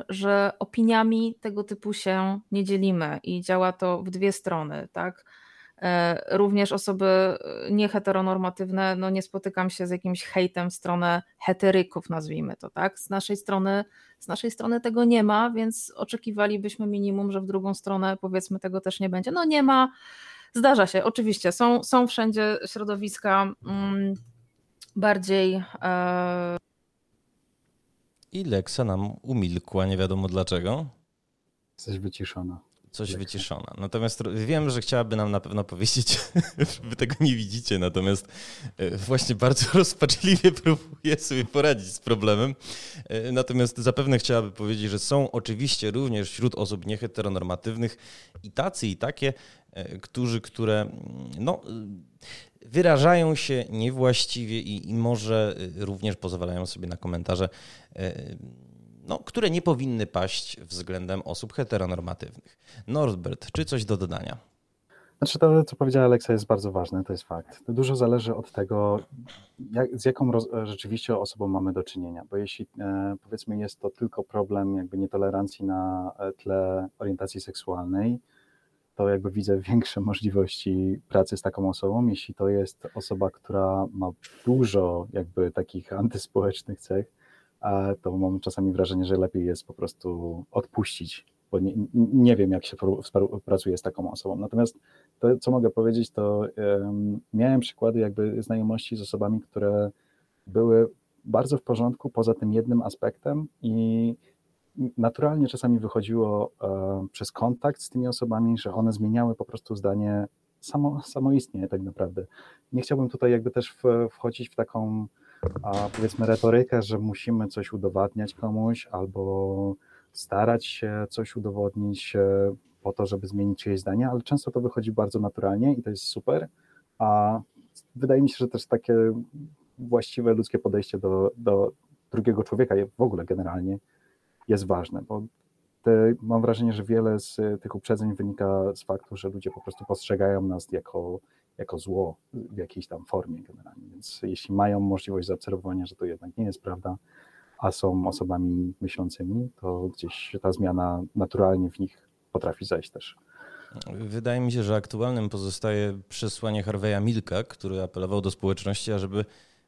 że opiniami tego typu się nie dzielimy i działa to w dwie strony, tak? E, również osoby e, nieheteronormatywne, no nie spotykam się z jakimś hejtem w stronę heteryków, nazwijmy to, tak? Z naszej strony, z naszej strony tego nie ma, więc oczekiwalibyśmy minimum, że w drugą stronę powiedzmy tego też nie będzie. No nie ma, zdarza się, oczywiście, są, są wszędzie środowiska mm, bardziej e, i Leksa nam umilkła, nie wiadomo dlaczego. Jesteś wyciszona. Coś Leksa. wyciszona. Natomiast wiem, że chciałaby nam na pewno powiedzieć, *laughs* wy tego nie widzicie, natomiast e, właśnie bardzo *laughs* rozpaczliwie próbuje sobie poradzić z problemem. E, natomiast zapewne chciałaby powiedzieć, że są oczywiście również wśród osób nieheteronormatywnych i tacy i takie, e, którzy, które no wyrażają się niewłaściwie i, i może y, również pozwalają sobie na komentarze, y, no, które nie powinny paść względem osób heteronormatywnych. Norbert, czy coś do dodania? Znaczy to, co powiedziała Aleksa, jest bardzo ważne, to jest fakt. Dużo zależy od tego, jak, z jaką roz, rzeczywiście osobą mamy do czynienia, bo jeśli e, powiedzmy jest to tylko problem jakby nietolerancji na tle orientacji seksualnej, to jakby widzę *laughs* większe możliwości pracy z taką osobą, jeśli to jest osoba, która ma dużo jakby takich antyspołecznych cech, to mam czasami wrażenie, że lepiej jest po prostu odpuścić, bo nie, nie wiem, jak się pracuje z taką osobą. Natomiast to, co mogę powiedzieć, to um, miałem przykłady jakby znajomości z osobami, które były bardzo w porządku poza tym jednym aspektem i naturalnie czasami wychodziło e, przez kontakt z tymi osobami, że one zmieniały po prostu zdanie samo, samoistnie tak naprawdę. Nie chciałbym tutaj jakby też wchodzić w taką powiedzmy retorykę, że musimy coś udowadniać komuś albo starać się coś udowodnić e, po to, żeby zmienić czyjeś zdanie, ale często to wychodzi bardzo naturalnie i to jest super, a wydaje mi się, że też takie właściwe ludzkie podejście do, do drugiego człowieka w ogóle generalnie jest ważne, bo te, mam wrażenie, że wiele z tych uprzedzeń wynika z faktu, że ludzie po prostu postrzegają nas jako, jako zło w jakiejś tam formie generalnie. Więc jeśli mają możliwość zaobserwowania, że to jednak nie jest prawda, a są osobami myślącymi, to gdzieś ta zmiana naturalnie w nich potrafi zajść też. Wydaje mi się, że aktualnym pozostaje przesłanie Harveya Milka, który apelował do społeczności, ażeby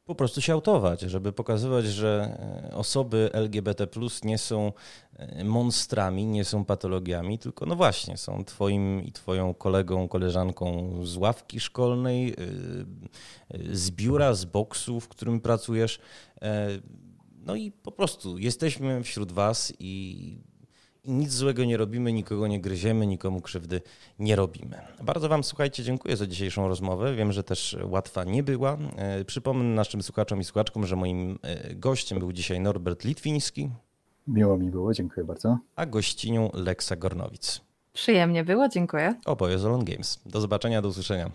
po prostu się autować, żeby pokazywać, że e, osoby LGBT nie są e, monstrami, nie są patologiami, tylko no właśnie, są twoim i twoją kolegą, koleżanką z ławki szkolnej, e, z biura, z boksu, w którym pracujesz. No i po prostu jesteśmy wśród was i nic złego nie robimy, nikogo nie gryziemy, nikomu krzywdy nie robimy. Bardzo Wam, słuchajcie, dziękuję za dzisiejszą rozmowę. Wiem, że też łatwa nie była. E, przypomnę naszym słuchaczom i słuchaczkom, że moim e, gościem był dzisiaj Norbert Litwiński. Miło mi było, dziękuję bardzo. A gościnią Leksa Gornowic. Przyjemnie było, dziękuję. Oboje z Olon Games. Do zobaczenia, do usłyszenia.